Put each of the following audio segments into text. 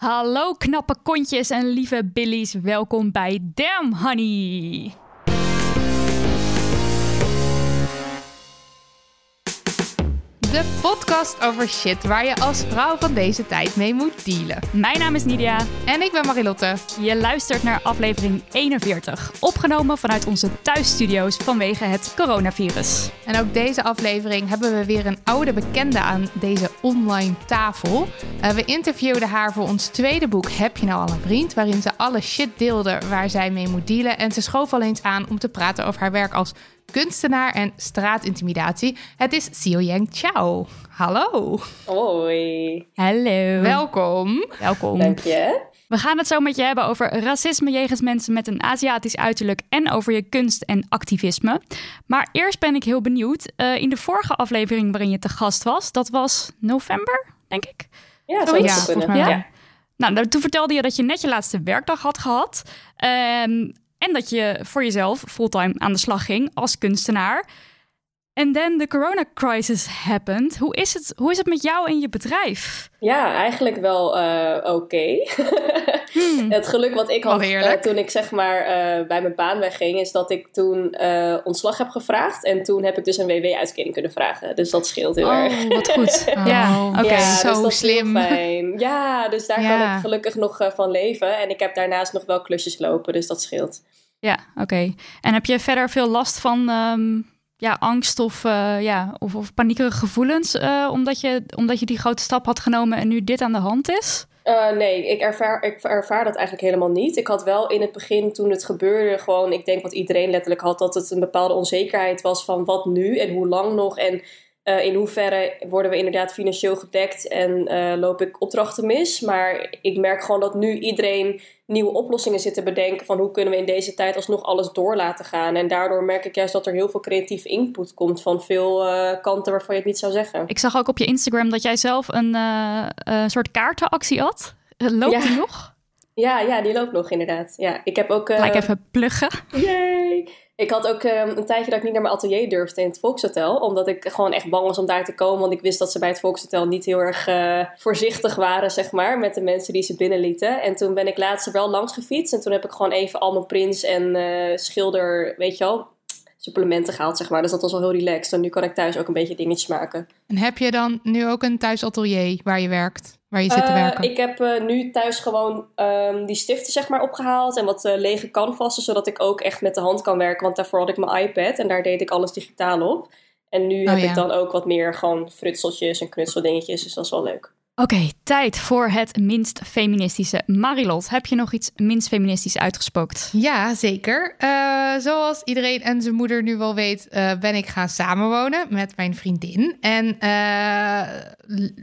Hallo knappe kontjes en lieve billies, welkom bij Damn Honey. De podcast over shit waar je als vrouw van deze tijd mee moet dealen. Mijn naam is Nidia. En ik ben Marilotte. Je luistert naar aflevering 41, opgenomen vanuit onze thuisstudio's vanwege het coronavirus. En ook deze aflevering hebben we weer een oude bekende aan deze online tafel. Eh, we interviewden haar voor ons tweede boek Heb je nou al een vriend? Waarin ze alle shit deelde waar zij mee moet dealen. En ze schoof al eens aan om te praten over haar werk als kunstenaar en straatintimidatie. Het is Xiao Yang Chao. Hallo. Hoi, Hallo. Welkom. Welkom. dank je. We gaan het zo met je hebben over racisme jegens mensen met een Aziatisch uiterlijk en over je kunst en activisme. Maar eerst ben ik heel benieuwd. eh, in de vorige aflevering waarin je te gast was, dat was november, denk ik. Ja, Zoiets, ja, ja. Nou, nou, toen vertelde je dat je net je laatste werkdag had gehad. Ehm, en dat je voor jezelf fulltime aan de slag ging als kunstenaar. En then the corona crisis happened. Hoe is het, hoe is het met jou en je bedrijf? Ja, eigenlijk wel eh, oké. Hmm. Het geluk wat ik had eh, toen ik zeg maar eh, bij mijn baan wegging, is dat ik toen eh, ontslag heb gevraagd. En toen heb ik dus een WW-uitkering kunnen vragen. Dus dat scheelt heel erg. Oh, wat goed. Oh, Ja, oké. ja, zo dus dat is heel slim. fijn. Ja, dus daar Ja. kan ik gelukkig nog van leven. En ik heb daarnaast nog wel klusjes lopen, dus dat scheelt. Ja, oké. En heb je verder veel last van ehm, ja, angst of, eh, ja, of, of paniekerige gevoelens, eh, omdat, je, omdat je die grote stap had genomen en nu dit aan de hand is? Eh, nee, ik ervaar, ik ervaar dat eigenlijk helemaal niet. Ik had wel in het begin, toen het gebeurde, gewoon, ik denk wat iedereen letterlijk had, dat het een bepaalde onzekerheid was van wat nu en hoe lang nog en eh, in hoeverre worden we inderdaad financieel gedekt en eh, loop ik opdrachten mis. Maar ik merk gewoon dat nu iedereen nieuwe oplossingen zit te bedenken van hoe kunnen we in deze tijd alsnog alles door laten gaan. En daardoor merk ik juist dat er heel veel creatieve input komt van veel eh, kanten waarvan je het niet zou zeggen. Ik zag ook op je Instagram dat jij zelf een soort kaartenactie had. Loopt Ja. die nog? Ja, ja, die loopt nog inderdaad. Ja, ik heb ook... Gelijk even pluggen. Yay! Ik had ook ehm, een tijdje dat ik niet naar mijn atelier durfde in het Volkshotel. Omdat ik gewoon echt bang was om daar te komen. Want ik wist dat ze bij het Volkshotel niet heel erg eh, voorzichtig waren, zeg maar. Met de mensen die ze binnenlieten. En toen ben ik laatst er wel langs gefietst. En toen heb ik gewoon even al mijn prints en eh, schilder, weet je wel, supplementen gehaald, zeg maar. Dus dat was wel heel relaxed. En nu kan ik thuis ook een beetje dingetjes maken. En heb je dan nu ook een thuisatelier waar je werkt? Waar je zit te Eh, werken? Ik heb eh, nu thuis gewoon ehm, die stiften zeg maar opgehaald en wat eh, lege canvassen, zodat ik ook echt met de hand kan werken. Want daarvoor had ik mijn iPad en daar deed ik alles digitaal op. En nu Oh, heb ja. ik dan ook wat meer gewoon frutseltjes en knutseldingetjes, dus dat is wel leuk. Oké, tijd voor het minst feministische. Marilot, heb je nog iets minst feministisch uitgespookt? Ja, zeker. Eh, zoals iedereen en zijn moeder nu wel weet, eh, ben ik gaan samenwonen met mijn vriendin. En eh,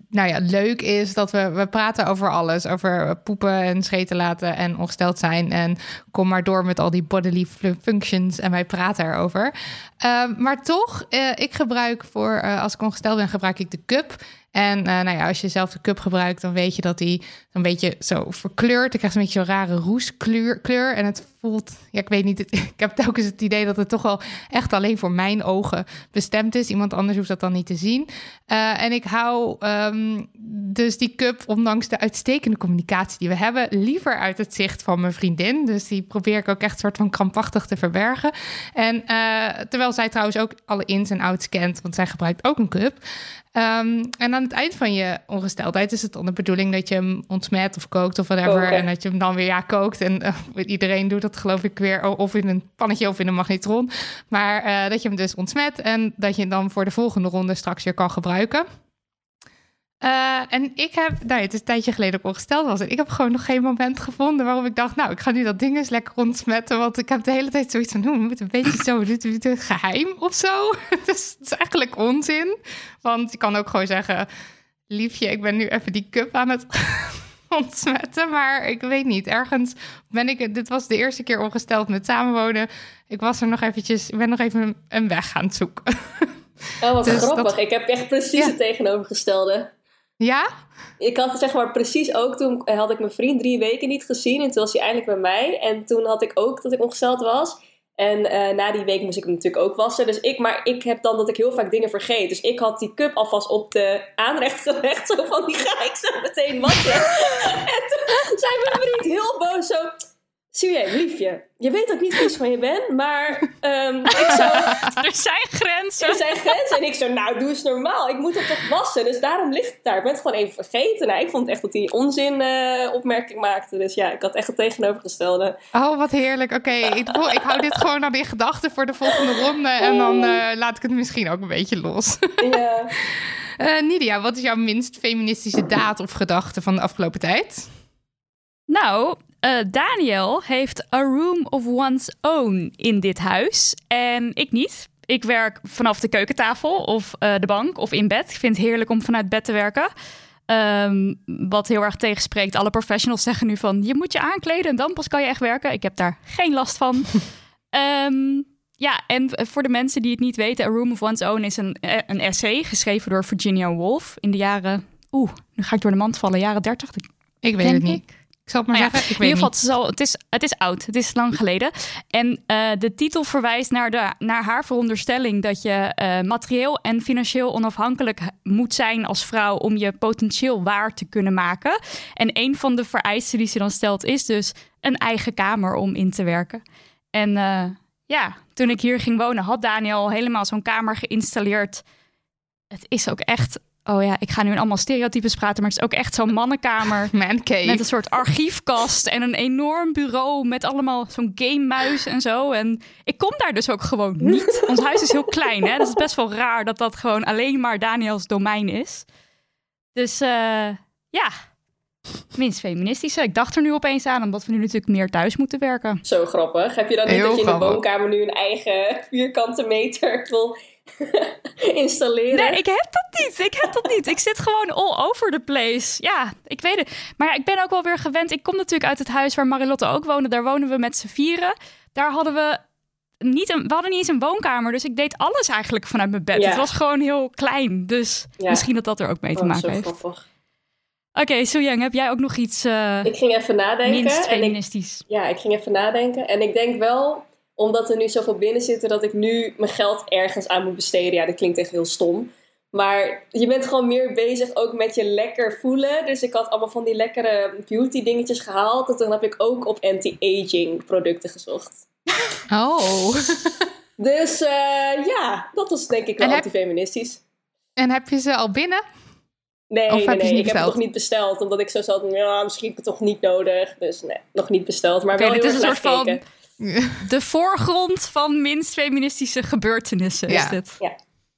nou ja, leuk is dat we, we praten over alles. Over poepen en scheten laten en ongesteld zijn. En kom maar door met al die bodily fu- functions en wij praten erover. Eh, maar toch, ik gebruik voor, als ik ongesteld ben, gebruik ik de cup. En nou ja, als je zelf de cup gebruikt, dan weet je dat die een beetje zo verkleurt. Dan krijg een beetje zo'n rare roeskleur. Kleur, en het voelt, ja, ik weet niet, het- ik heb telkens het idee dat het toch wel echt alleen voor mijn ogen bestemd is. Iemand anders hoeft dat dan niet te zien. Eh, en ik hou ehm, dus die cup, ondanks de uitstekende communicatie die we hebben, liever uit het zicht van mijn vriendin. Dus die probeer ik ook echt soort van krampachtig te verbergen. En eh, terwijl zij trouwens ook alle ins en outs kent, want zij gebruikt ook een cup. Ehm, en aan het eind van je ongesteldheid is het dan de bedoeling dat je hem ontsmet of kookt of whatever. Koken. En dat je hem dan weer ja, kookt. En eh, iedereen doet geloof ik weer of in een pannetje of in een magnetron. Maar eh, dat je hem dus ontsmet en dat je hem dan voor de volgende ronde straks weer kan gebruiken. Eh, en ik heb, nou, het is een tijdje geleden dat ik ongesteld was. En ik heb gewoon nog geen moment gevonden waarop ik dacht, nou, ik ga nu dat ding eens lekker ontsmetten. Want ik heb de hele tijd zoiets van, hoe moet een beetje zo, dit is geheim of zo. dus het is eigenlijk onzin. Want je kan ook gewoon zeggen, liefje, ik ben nu even die cup aan het ontsmetten. Maar ik weet niet, ergens ben ik, dit was de eerste keer ongesteld met samenwonen. Ik was er nog eventjes, ik ben nog even een, weg gaan zoeken. Oh, wat Dus grappig. dat- Ik heb echt precies Ja. het tegenovergestelde. ja? Ik had het zeg maar precies ook, toen had ik mijn vriend drie weken niet gezien. En toen was hij eindelijk bij mij. En toen had ik ook dat ik ongesteld was. En eh, na die week moest ik hem natuurlijk ook wassen. Dus ik, maar ik heb dan dat ik heel vaak dingen vergeet. Dus ik had die cup alvast op de aanrecht gelegd. Zo van, die ga ik zo meteen wassen. en toen zei mijn vriend heel boos zo... Suje, liefje, je weet dat ik niet vies van je ben, maar ehm, ik zou... Er zijn grenzen. Er zijn grenzen. En ik zo, nou, doe eens normaal. Ik moet het toch wassen. Dus daarom ligt het daar. Ik ben het gewoon even vergeten. Nou, ik vond echt dat hij onzin eh, opmerking maakte. Dus ja, ik had echt het tegenovergestelde. Oh, wat heerlijk. Oké, ik, ik hou dit gewoon dan in gedachten voor de volgende ronde. En dan eh, laat ik het misschien ook een beetje los. Ja. Eh, Nidia, wat is jouw minst feministische daad of gedachte van de afgelopen tijd? Nou, eh, Daniel heeft a room of one's own in dit huis. En ik niet. Ik werk vanaf de keukentafel of eh, de bank of in bed. Ik vind het heerlijk om vanuit bed te werken. Ehm, wat heel erg tegenspreekt. Alle professionals zeggen nu van... je moet je aankleden en dan pas kan je echt werken. Ik heb daar geen last van. Ehm, ja, en voor de mensen die het niet weten... A Room of One's Own is een, eh, een essay... geschreven door Virginia Woolf in de jaren... Oeh, nu ga ik door de mand vallen. Jaren 30, Ik weet denk het niet. ik. Ik zal het maar Nou ja, zeggen. Ik in ieder geval, het is, het, is, oud. Het is lang geleden. En eh, de titel verwijst naar, de, naar haar veronderstelling dat je eh, materieel en financieel onafhankelijk moet zijn als vrouw om je potentieel waar te kunnen maken. En een van de vereisten die ze dan stelt is dus een eigen kamer om in te werken. En eh, ja, toen ik hier ging wonen, had Daniel al helemaal zo'n kamer geïnstalleerd. Het is ook echt. Oh ja, ik ga nu in allemaal stereotypes praten, maar het is ook echt zo'n mannenkamer. Man cave. Met een soort archiefkast en een enorm bureau met allemaal zo'n gamemuis en zo. En ik kom daar dus ook gewoon niet. Ons huis is heel klein, hè. Dus het is best wel raar dat dat gewoon alleen maar Daniels domein is. Dus eh, ja, minst feministische. Ik dacht er nu opeens aan, omdat we nu natuurlijk meer thuis moeten werken. Zo grappig. Heb je dan niet Heel dat je in de woonkamer nu een eigen vierkante meter wil installeren? Nee, ik heb dat niet. Ik heb dat niet. Ik zit gewoon all over the place. Ja, ik weet het. Maar ja, ik ben ook wel weer gewend. Ik kom natuurlijk uit het huis waar Marilotte ook woonde. Daar wonen we met z'n vieren. Daar hadden we niet een, we hadden niet eens een woonkamer. Dus ik deed alles eigenlijk vanuit mijn bed. Ja. Het was gewoon heel klein. Dus Ja. misschien dat dat er ook mee te Oh, maken zo heeft. grappig. Oké, Soejang, heb jij ook nog iets eh, Ik ging even nadenken. minst en ik, feministisch? ja, ik ging even nadenken. En ik denk wel, omdat er nu zoveel binnen zitten, dat ik nu mijn geld ergens aan moet besteden. Ja, dat klinkt echt heel stom. Maar je bent gewoon meer bezig ook met je lekker voelen. Dus ik had allemaal van die lekkere beauty dingetjes gehaald. En toen heb ik ook op anti-aging producten gezocht. Oh. Dus eh, ja, dat was denk ik wel antifeministisch. en heb je ze al binnen? Nee, nee, ik heb het nog niet besteld. Omdat ik zo zat, ja, misschien heb ik het toch niet nodig. Dus nee, nog niet besteld. Maar Oké, wel heel is een soort van- nagekeken. De voorgrond van minst feministische gebeurtenissen Ja. is dit.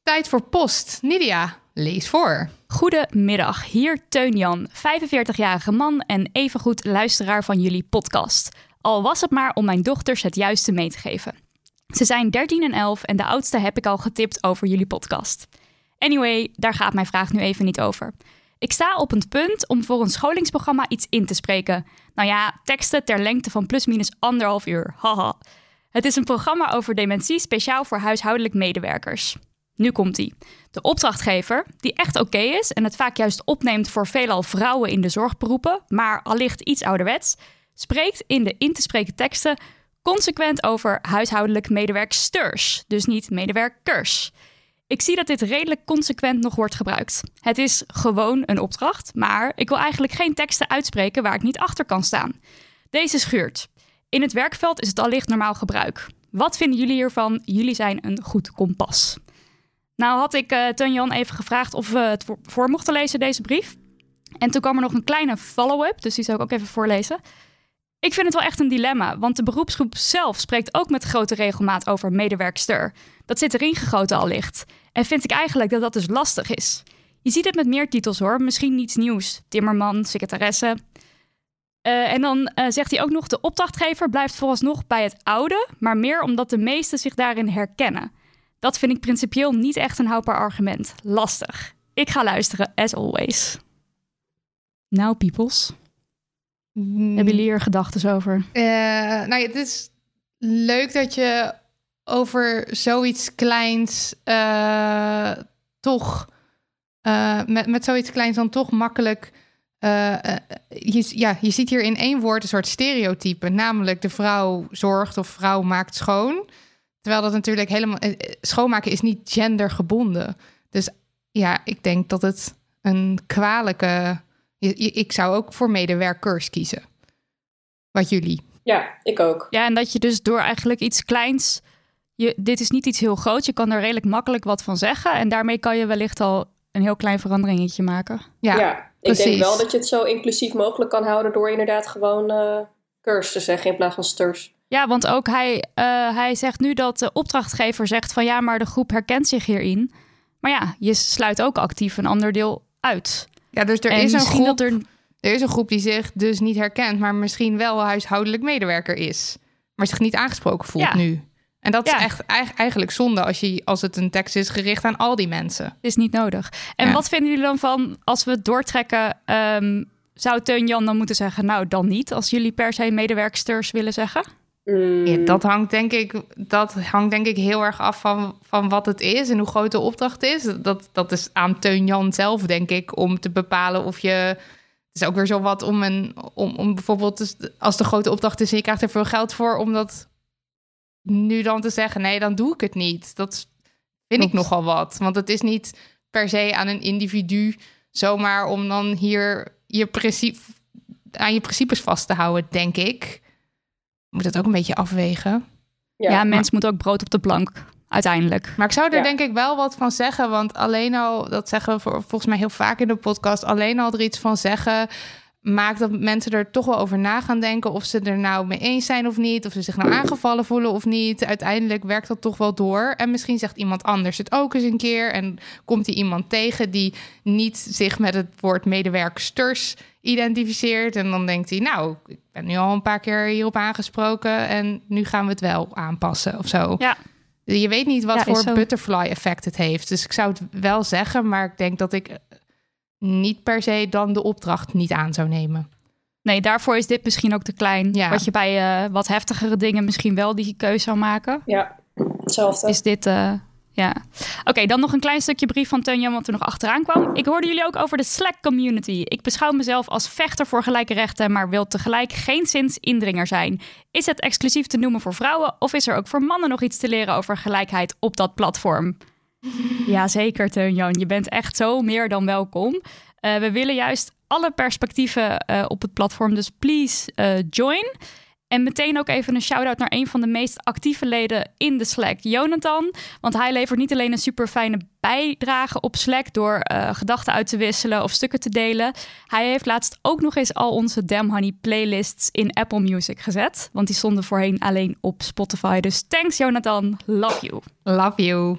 Tijd voor post. Nidia, lees voor. Goedemiddag, hier Teun Jan, 45-jarige man en evengoed luisteraar van jullie podcast. Al was het maar om mijn dochters het juiste mee te geven. Ze zijn 13 en 11 en de oudste heb ik al getipt over jullie podcast. Anyway, daar gaat mijn vraag nu even niet over. Ik sta op het punt om voor een scholingsprogramma iets in te spreken. Nou ja, teksten ter lengte van plusminus anderhalf uur. Haha. Het is een programma over dementie speciaal voor huishoudelijk medewerkers. Nu komt ie. De opdrachtgever, die echt oké is en het vaak juist opneemt voor veelal vrouwen in de zorgberoepen, maar allicht iets ouderwets, spreekt in de in te spreken teksten consequent over huishoudelijk medewerksters, dus niet medewerkers. Ik zie dat dit redelijk consequent nog wordt gebruikt. Het is gewoon een opdracht, maar ik wil eigenlijk geen teksten uitspreken waar ik niet achter kan staan. Deze schuurt. In het werkveld is het allicht normaal gebruik. Wat vinden jullie hiervan? Jullie zijn een goed kompas. Nou had ik uh, Jan even gevraagd of we het voor mochten lezen, deze brief. En toen kwam er nog een kleine follow-up, dus die zal ik ook even voorlezen. Ik vind het wel echt een dilemma, want de beroepsgroep zelf spreekt ook met grote regelmaat over medewerkster. Dat zit erin gegoten al licht. En vind ik eigenlijk dat dat dus lastig is. Je ziet het met meer titels hoor, misschien niets nieuws. Timmerman, secretaresse. Uh, en dan uh, zegt hij ook nog: de opdrachtgever blijft vooralsnog bij het oude, maar meer omdat de meesten zich daarin herkennen. Dat vind ik principieel niet echt een houdbaar argument. Lastig. Ik ga luisteren, as always. Nou, peoples. Mm. Hebben jullie hier gedachten over? Uh, nou, het is leuk dat je over zoiets kleins uh, toch uh, met, met zoiets kleins dan toch makkelijk. je, ja, je ziet hier in één woord een soort stereotype, namelijk de vrouw zorgt of vrouw maakt schoon. Terwijl dat natuurlijk helemaal. Schoonmaken is niet gendergebonden. Dus ja, ik denk dat het een kwalijke ik zou ook voor medewerkers kiezen. Wat jullie? Ja, ik ook. Ja, en dat je dus door eigenlijk iets kleins. Je, dit is niet iets heel groots. Je kan er redelijk makkelijk wat van zeggen. En daarmee kan je wellicht al een heel klein veranderingetje maken. Ja, ja ik denk wel dat je het zo inclusief mogelijk kan houden door inderdaad gewoon uh, kurs te zeggen in plaats van sturs. Ja, want ook hij, uh, hij zegt nu dat de opdrachtgever zegt van ja, maar de groep herkent zich hierin. Maar ja, je sluit ook actief een ander deel uit. Ja, dus er is een groep. Er... er is een groep die zich dus niet herkent, maar misschien wel huishoudelijk medewerker is. Maar zich niet aangesproken voelt nu. En dat is echt eigenlijk zonde als, je, als het een tekst is gericht aan al die mensen. Is niet nodig. En wat vinden jullie dan van als we het doortrekken? Um, zou Teun Jan dan moeten zeggen, nou dan niet, als jullie per se medewerksters willen zeggen? Ja, dat hangt denk ik, dat hangt denk ik heel erg af van, van wat het is en hoe groot de opdracht is. Dat, dat is aan Teun Jan zelf, denk ik, om te bepalen of je. Het is ook weer zo wat om een. Om, om bijvoorbeeld, als de grote opdracht is en je krijgt er veel geld voor, om dat nu dan te zeggen: nee, dan doe ik het niet. Dat vind ik nogal wat. Want het is niet per se aan een individu zomaar om dan hier je principe, aan je principes vast te houden, denk ik moet het ook een beetje afwegen. Ja, ja mens moet ook brood op de plank, uiteindelijk. Maar ik zou er denk ik wel wat van zeggen, want alleen al, dat zeggen we volgens mij heel vaak in de podcast, alleen al er iets van zeggen maakt dat mensen er toch wel over na gaan denken of ze er nou mee eens zijn of niet, of ze zich nou aangevallen voelen of niet. Uiteindelijk werkt dat toch wel door. En misschien zegt iemand anders het ook eens een keer en komt hij iemand tegen die niet zich met het woord medewerksters identificeert. En dan denkt hij, nou, ik ben nu al een paar keer hierop aangesproken en nu gaan we het wel aanpassen of zo. Ja. Je weet niet wat voor butterfly effect het heeft. Dus ik zou het wel zeggen, maar ik denk dat ik niet per se dan de opdracht niet aan zou nemen. Nee, daarvoor is dit misschien ook te klein. Ja. Wat je bij uh, wat heftigere dingen misschien wel die keuze zou maken. Ja, hetzelfde. Is dit, uh, ja. Oké, dan nog een klein stukje brief van Teun wat er nog achteraan kwam. Ik hoorde jullie ook over de Slack community. Ik beschouw mezelf als vechter voor gelijke rechten, maar wil tegelijk geen zins indringer zijn. Is het exclusief te noemen voor vrouwen of is er ook voor mannen nog iets te leren over gelijkheid op dat platform? Ja, zeker, Teun Jan. Je bent echt zo meer dan welkom. Uh, we willen juist alle perspectieven uh, op het platform, dus please uh, join. En meteen ook even een shout-out naar een van de meest actieve leden in de Slack, Jonathan. Want hij levert niet alleen een super fijne bijdrage op Slack door gedachten uit te wisselen of stukken te delen. Hij heeft laatst ook nog eens al onze Damn Honey playlists in Apple Music gezet. Want die stonden voorheen alleen op Spotify. Dus thanks, Jonathan. Love you. Love you.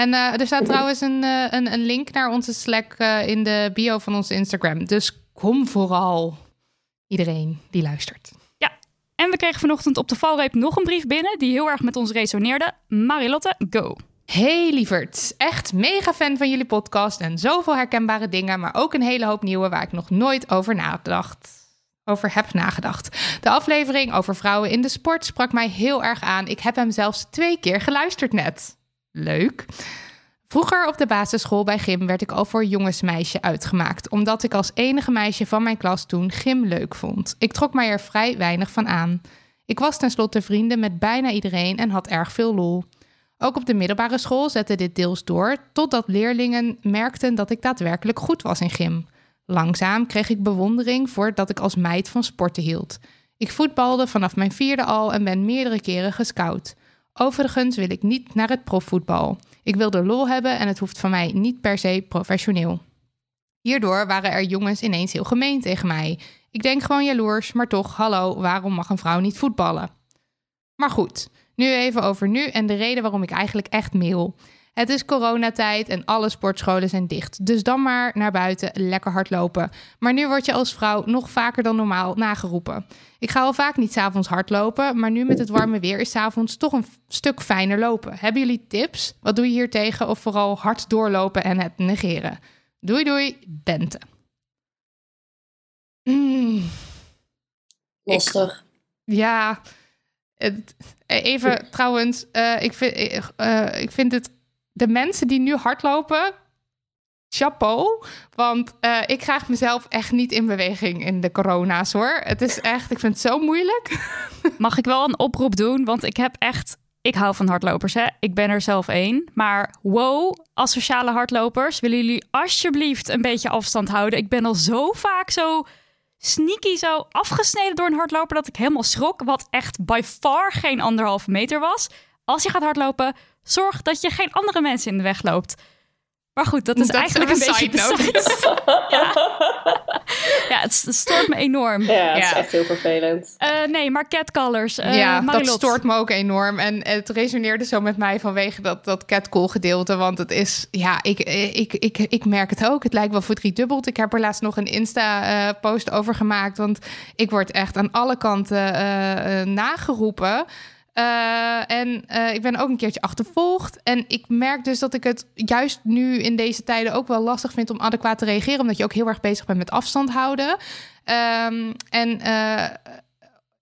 En uh, er staat trouwens een, uh, een, een, link naar onze Slack uh, in de bio van onze Instagram. Dus kom vooral iedereen die luistert. Ja, en we kregen vanochtend op de valreep nog een brief binnen die heel erg met ons resoneerde. Marilotte, go. Hey lieverd, echt mega fan van jullie podcast en zoveel herkenbare dingen, maar ook een hele hoop nieuwe waar ik nog nooit over nagedacht over heb nagedacht. De aflevering over vrouwen in de sport sprak mij heel erg aan. Ik heb hem zelfs twee keer geluisterd net. Leuk. Vroeger op de basisschool bij gym werd ik al voor jongensmeisje uitgemaakt, omdat ik als enige meisje van mijn klas toen gym leuk vond. Ik trok mij er vrij weinig van aan. Ik was tenslotte vrienden met bijna iedereen en had erg veel lol. Ook op de middelbare school zette dit deels door, totdat leerlingen merkten dat ik daadwerkelijk goed was in gym. Langzaam kreeg ik bewondering voor dat ik als meid van sporten hield. Ik voetbalde vanaf mijn vierde al en ben meerdere keren gescout. Overigens wil ik niet naar het profvoetbal. Ik wil de lol hebben en het hoeft van mij niet per se professioneel. Hierdoor waren er jongens ineens heel gemeen tegen mij. Ik denk gewoon jaloers, maar toch, hallo, waarom mag een vrouw niet voetballen? Maar goed, nu even over nu en de reden waarom ik eigenlijk echt mail. Het is coronatijd en alle sportscholen zijn dicht. Dus dan maar naar buiten lekker hardlopen. Maar nu word je als vrouw nog vaker dan normaal nageroepen. Ik ga al vaak niet s'avonds hardlopen, maar nu met het warme weer is s'avonds toch een stuk fijner lopen. Hebben jullie tips? Wat doe je hier tegen? Of vooral hard doorlopen en het negeren? Doei doei, Bente. Mm, Lastig. ja, even trouwens, eh, ik, vind, eh, eh, ik vind het de mensen die nu hardlopen, chapeau. Want eh, ik krijg mezelf echt niet in beweging in de corona's hoor. Het is echt, ik vind het zo moeilijk. Mag ik wel een oproep doen? Want ik heb echt. Ik hou van hardlopers, hè? Ik ben er zelf één. Maar wow, als sociale hardlopers, willen jullie alsjeblieft een beetje afstand houden? Ik ben al zo vaak zo sneaky, zo afgesneden door een hardloper dat ik helemaal schrok. Wat echt by far geen anderhalve meter was. Als je gaat hardlopen, zorg dat je geen andere mensen in de weg loopt. Maar goed, dat is Dat is eigenlijk een een beetje de side- ja. ja, het, stoort me enorm. Ja, het is echt heel vervelend. Eh, nee, maar catcallers. eh ja, dat stoort me ook enorm. En het resoneerde zo met mij vanwege dat, dat catcall gedeelte. Want het is, ja, ik, ik, ik, ik merk het ook. Het lijkt wel voor driedubbeld. Ik heb er laatst nog een Insta-post over gemaakt. Want ik word echt aan alle kanten eh, eh, nageroepen. Eh, en eh, ik ben ook een keertje achtervolgd. En ik merk dus dat ik het juist nu in deze tijden ook wel lastig vind om adequaat te reageren. Omdat je ook heel erg bezig bent met afstand houden. Ehm, en eh,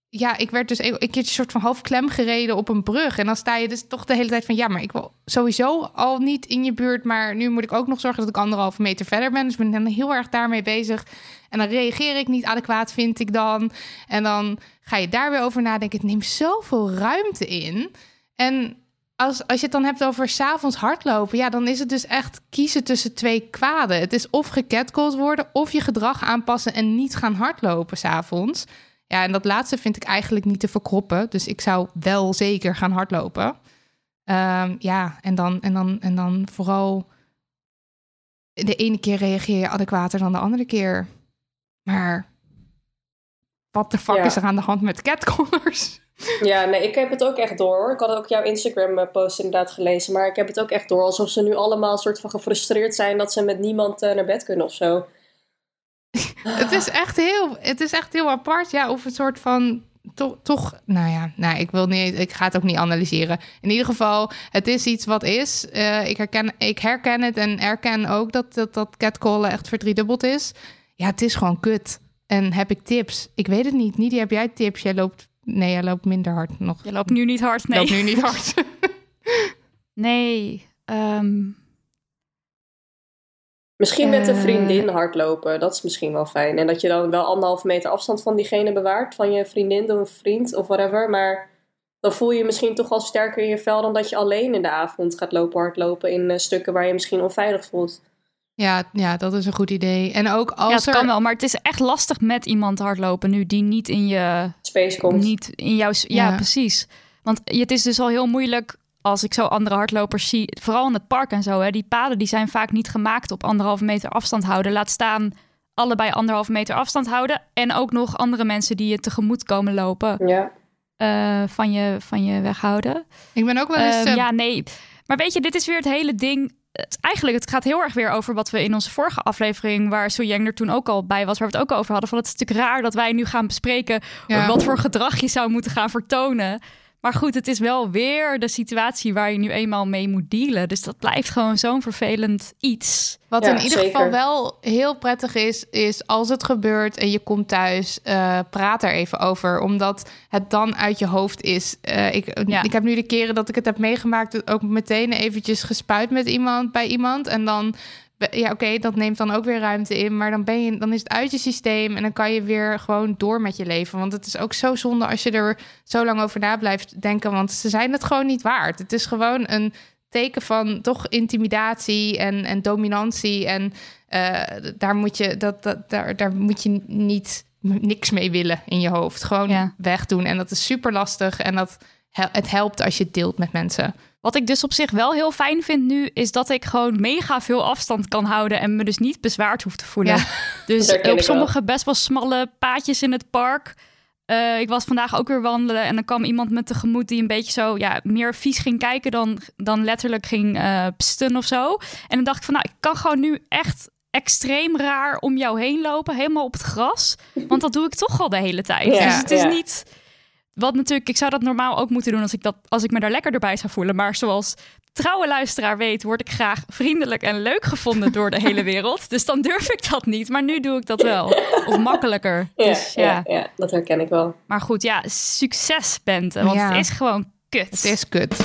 ja, ik werd dus een een keertje soort van half klem gereden op een brug. En dan sta je dus toch de hele tijd van... ja, maar ik wil sowieso al niet in je buurt... maar nu moet ik ook nog zorgen dat ik anderhalve meter verder ben. Dus ik ben heel erg daarmee bezig. En dan reageer ik niet adequaat, vind ik dan. En dan ga je daar weer over nadenken. Het neemt zoveel ruimte in. En als, als je het dan hebt over s'avonds hardlopen... ja, dan is het dus echt kiezen tussen twee kwaden. Het is of gecatcalled worden... of je gedrag aanpassen en niet gaan hardlopen s'avonds... Ja, en dat laatste vind ik eigenlijk niet te verkroppen. Dus ik zou wel zeker gaan hardlopen. Ehm, ja, en dan, en, dan, en dan vooral... De ene keer reageer je adequater dan de andere keer. Maar wat de fuck Ja. is er aan de hand met catcallers? Ja, nee, ik heb het ook echt door hoor. Ik had ook jouw Instagram-post inderdaad gelezen. Maar ik heb het ook echt door alsof ze nu allemaal soort van gefrustreerd zijn dat ze met niemand eh, naar bed kunnen of zo. het, is echt heel, het is echt heel apart. Ja, of een soort van... Toch, toch nou ja, nou, ik wil niet, ik ga het ook niet analyseren. In ieder geval, het is iets wat is. Eh, ik, herken, ik herken het en erken ook dat, dat, dat catcallen echt verdriedubbeld is. Ja, het is gewoon kut. En heb ik tips? Ik weet het niet. Nidi, heb jij tips? Jij loopt, nee, jij loopt minder hard nog. Je loopt nu niet hard, nee. Loopt nu niet hard. Nee. ehm, Misschien met een Eh. vriendin hardlopen, dat is misschien wel fijn. En dat je dan wel anderhalve meter afstand van diegene bewaart, van je vriendin of vriend of whatever. Maar dan voel je je misschien toch al sterker in je vel dan dat je alleen in de avond gaat lopen hardlopen in eh, stukken waar je misschien onveilig voelt. Ja, ja, dat is een goed idee. En ook als ja, het er... kan wel, maar het is echt lastig met iemand hardlopen nu die niet in je, Space komt. niet in jouw, ja, Ja. precies. Want het is dus al heel moeilijk als ik zo andere hardlopers zie, vooral in het park en zo. Hè, die paden die zijn vaak niet gemaakt op anderhalve meter afstand houden. Laat staan allebei anderhalve meter afstand houden en ook nog andere mensen die je tegemoet komen lopen Ja. eh, van je van je weghouden. Ik ben ook wel eens... Ehm, eh, ja, nee. Maar weet je, dit is weer het hele ding. Het, eigenlijk, het gaat heel erg weer over wat we in onze vorige aflevering, waar Su Yang er toen ook al bij was, waar we het ook over hadden. Van het is natuurlijk raar dat wij nu gaan bespreken Ja. wat voor gedrag je zou moeten gaan vertonen. Maar goed, het is wel weer de situatie waar je nu eenmaal mee moet dealen. Dus dat blijft gewoon zo'n vervelend iets. Wat Ja, in ieder zeker. geval wel heel prettig is, is als het gebeurt en je komt thuis, eh, praat er even over. Omdat het dan uit je hoofd is. Eh, ik, Ja. ik heb nu de keren dat ik het heb meegemaakt, ook meteen eventjes gespuit met iemand bij iemand. En dan ja, oké, dat neemt dan ook weer ruimte in. Maar dan, ben je, dan is het uit je systeem en dan kan je weer gewoon door met je leven. Want het is ook zo zonde als je er zo lang over na blijft denken. Want ze zijn het gewoon niet waard. Het is gewoon een teken van toch intimidatie en, en dominantie. En uh, daar, moet je, dat, dat, daar, daar moet je niet niks mee willen in je hoofd. Gewoon Ja. wegdoen. En dat is super lastig. En dat, het helpt als je het deelt met mensen. Wat ik dus op zich wel heel fijn vind nu, is dat ik gewoon mega veel afstand kan houden en me dus niet bezwaard hoef te voelen. Ja. Dus op wel. sommige best wel smalle paadjes in het park. eh, ik was vandaag ook weer wandelen en dan kwam iemand me tegemoet die een beetje zo, ja, meer vies ging kijken dan, dan letterlijk ging eh psten of zo. En dan dacht ik van, nou, ik kan gewoon nu echt extreem raar om jou heen lopen, helemaal op het gras. Want dat doe ik toch al de hele tijd. Ja, dus het is ja. niet... Wat natuurlijk, ik zou dat normaal ook moeten doen als ik, dat, als ik me daar lekker bij zou voelen. Maar zoals trouwe luisteraar weet, word ik graag vriendelijk en leuk gevonden door de hele wereld. Dus dan durf ik dat niet. Maar nu doe ik dat wel. Of makkelijker. Ja, Dus ja. ja. Ja, dat herken ik wel. Maar goed, ja, succes Bente. Want Ja. het is gewoon kut. Het is kut.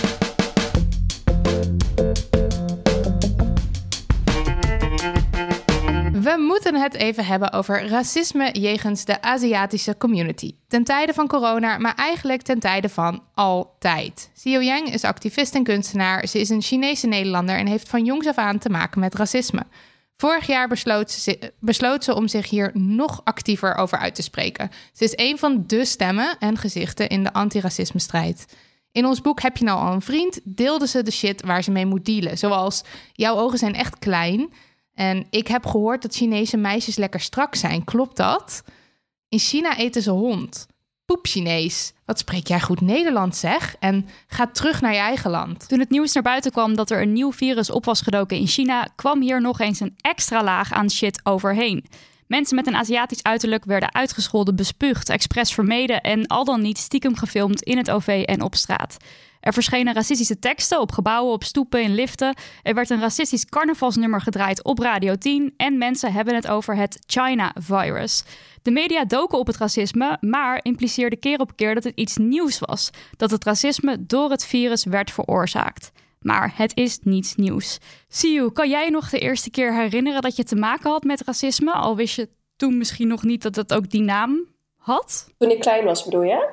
Moeten het even hebben over racisme jegens de Aziatische community. Ten tijde van corona, maar eigenlijk ten tijde van altijd. Xiao Yang is activist en kunstenaar. Ze is een Chinese Nederlander en heeft van jongs af aan te maken met racisme. Vorig jaar besloot ze, besloot ze om zich hier nog actiever over uit te spreken. Ze is een van de stemmen en gezichten in de antiracisme-strijd. In ons boek Heb je nou al een vriend? deelde ze de shit waar ze mee moet dealen. Zoals, jouw ogen zijn echt klein. En ik heb gehoord dat Chinese meisjes lekker strak zijn. Klopt dat? In China eten ze hond. Poep Chinees. Wat spreek jij goed Nederlands zeg? En ga terug naar je eigen land. Toen het nieuws naar buiten kwam dat er een nieuw virus op was gedoken in China, kwam hier nog eens een extra laag aan shit overheen. Mensen met een Aziatisch uiterlijk werden uitgescholden, bespuugd, expres vermeden en al dan niet stiekem gefilmd in het OV en op straat. Er verschenen racistische teksten op gebouwen, op stoepen, in liften. Er werd een racistisch carnavalsnummer gedraaid op Radio 10 en mensen hebben het over het China-virus. De media doken op het racisme, maar impliceerden keer op keer dat het iets nieuws was. Dat het racisme door het virus werd veroorzaakt. Maar het is niets nieuws. Siu, kan jij je nog de eerste keer herinneren dat je te maken had met racisme? Al wist je toen misschien nog niet dat het ook die naam had? Toen ik klein was, bedoel je?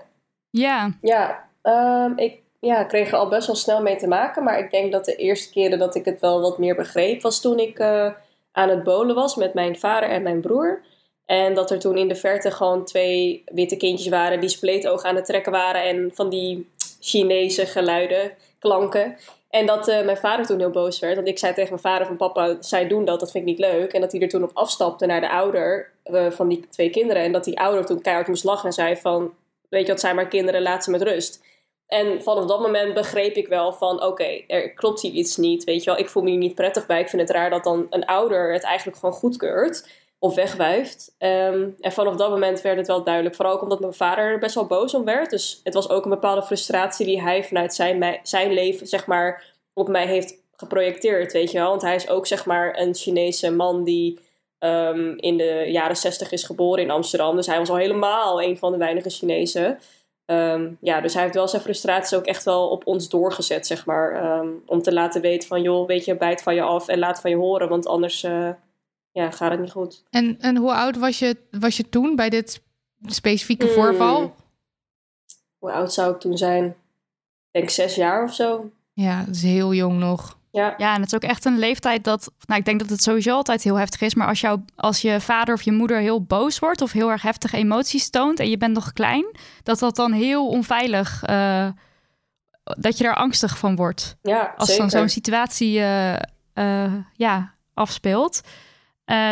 Ja, Ja, ehm, ik ja, kreeg er al best wel snel mee te maken. Maar ik denk dat de eerste keren dat ik het wel wat meer begreep... was toen ik eh, aan het bolen was met mijn vader en mijn broer. En dat er toen in de verte gewoon twee witte kindjes waren... die spleetogen aan het trekken waren... en van die Chinese geluiden, klanken... En dat eh, mijn vader toen heel boos werd. Want ik zei tegen mijn vader van papa, zij doen dat, dat vind ik niet leuk. En dat hij er toen op afstapte naar de ouder eh, van die twee kinderen. En dat die ouder toen keihard moest lachen en zei van... Weet je wat, zijn maar kinderen, laat ze met rust. En vanaf dat moment begreep ik wel van... Oké, er klopt hier iets niet, weet je wel. Ik voel me hier niet prettig bij. Ik vind het raar dat dan een ouder het eigenlijk gewoon goedkeurt. Of wegwuift. Ehm, en vanaf dat moment werd het wel duidelijk. Vooral ook omdat mijn vader er best wel boos om werd. Dus het was ook een bepaalde frustratie die hij vanuit zijn, zijn leven, zeg maar, op mij heeft geprojecteerd, weet je wel. Want hij is ook, zeg maar, een Chinese man die ehm, in de jaren zestig is geboren in Amsterdam. Dus hij was al helemaal een van de weinige Chinezen. Ehm, ja, dus hij heeft wel zijn frustraties ook echt wel op ons doorgezet, zeg maar. ehm, om te laten weten van, joh, weet je, bijt van je af en laat van je horen. Want anders eh, ja, gaat het niet goed. En, en hoe oud was je, was je toen bij dit specifieke Hmm. voorval? Hoe oud zou ik toen zijn? Ik denk zes jaar of zo. Ja, dat is heel jong nog. Ja, ja, en het is ook echt een leeftijd dat... Nou, ik denk dat het sowieso altijd heel heftig is. Maar als, jou, als je vader of je moeder heel boos wordt... of heel erg heftige emoties toont en je bent nog klein... dat dat dan heel onveilig... eh, dat je daar angstig van wordt. ja als zeker. dan zo'n situatie eh, ja, afspeelt.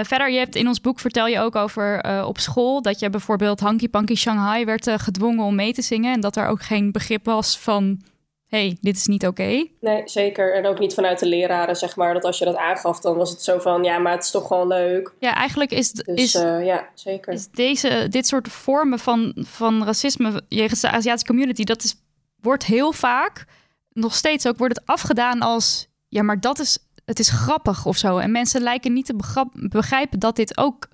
Verder, je hebt in ons boek vertel je ook over op school dat je bijvoorbeeld Hanky Panky Shanghai werd gedwongen om mee te zingen en dat er ook geen begrip was van hey, dit is niet oké. Nee, zeker. En ook niet vanuit de leraren, zeg maar. Dat als je dat aangaf, dan was het zo van... Ja, maar het is toch gewoon leuk. Ja, eigenlijk is, Dus is, eh, ja, zeker. is deze, dit soort vormen van, van racisme jegens de Aziatische community, dat is, wordt heel vaak, nog steeds ook, wordt het afgedaan als, ja, maar dat is, het is grappig of zo. En mensen lijken niet te begrap- begrijpen dat dit ook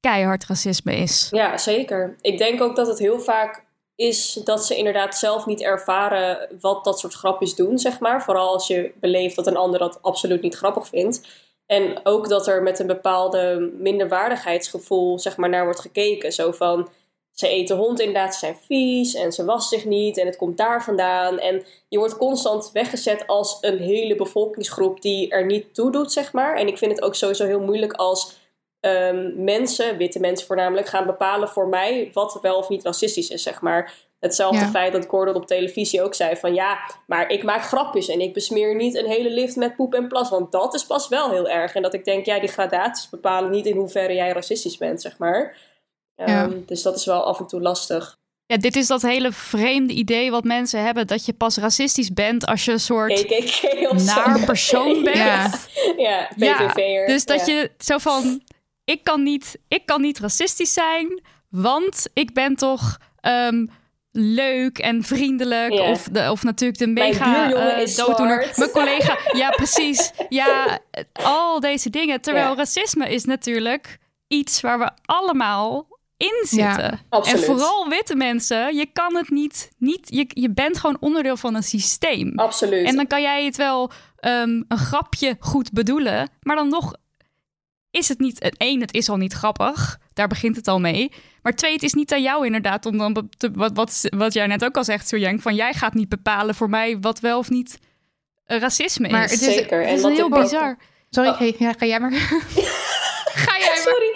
keihard racisme is. Ja, zeker. Ik denk ook dat het heel vaak is dat ze inderdaad zelf niet ervaren wat dat soort grapjes doen, zeg maar. Vooral als je beleeft dat een ander dat absoluut niet grappig vindt. En ook dat er met een bepaalde minderwaardigheidsgevoel zeg maar, naar wordt gekeken. Zo van, ze eten hond inderdaad, ze zijn vies en ze wassen zich niet en het komt daar vandaan. En je wordt constant weggezet als een hele bevolkingsgroep die er niet toe doet, zeg maar. En ik vind het ook sowieso heel moeilijk als ehm, mensen, witte mensen voornamelijk, gaan bepalen voor mij wat wel of niet racistisch is, zeg maar. Hetzelfde Ja. feit dat Gordon op televisie ook zei van ja, maar ik maak grapjes en ik besmeer niet een hele lift met poep en plas, want dat is pas wel heel erg. En dat ik denk, ja, die gradaties bepalen niet in hoeverre jij racistisch bent, zeg maar. Ja. Ehm, dus dat is wel af en toe lastig. Ja, dit is dat hele vreemde idee wat mensen hebben... dat je pas racistisch bent als je een soort KKK of zo. naar persoon bent. Ja. Ja, Ja. Dus dat ja. je zo van, ik kan niet, ik kan niet racistisch zijn, want ik ben toch ehm, leuk en vriendelijk. Of, de, of natuurlijk de Mijn mega eh, is dooddoener. zwart. Mijn collega, ja precies. Ja, eh, al deze dingen. Terwijl racisme is natuurlijk iets waar we allemaal in zitten. absoluut. En vooral witte mensen, je kan het niet, niet je, je bent gewoon onderdeel van een systeem. Absoluut. En dan kan jij het wel ehm, een grapje goed bedoelen, maar dan nog is het niet. één, het is al niet grappig. Daar begint het al mee. Maar twee, het is niet aan jou inderdaad om dan te- wat, wat, wat jij net ook al zegt, Sojank, van jij gaat niet bepalen voor mij wat wel of niet eh, racisme Maar is. het is- Zeker. Het En is heel ook- bizar. Sorry, Oh. hey, ja, ga jij maar. ga jij maar. Sorry.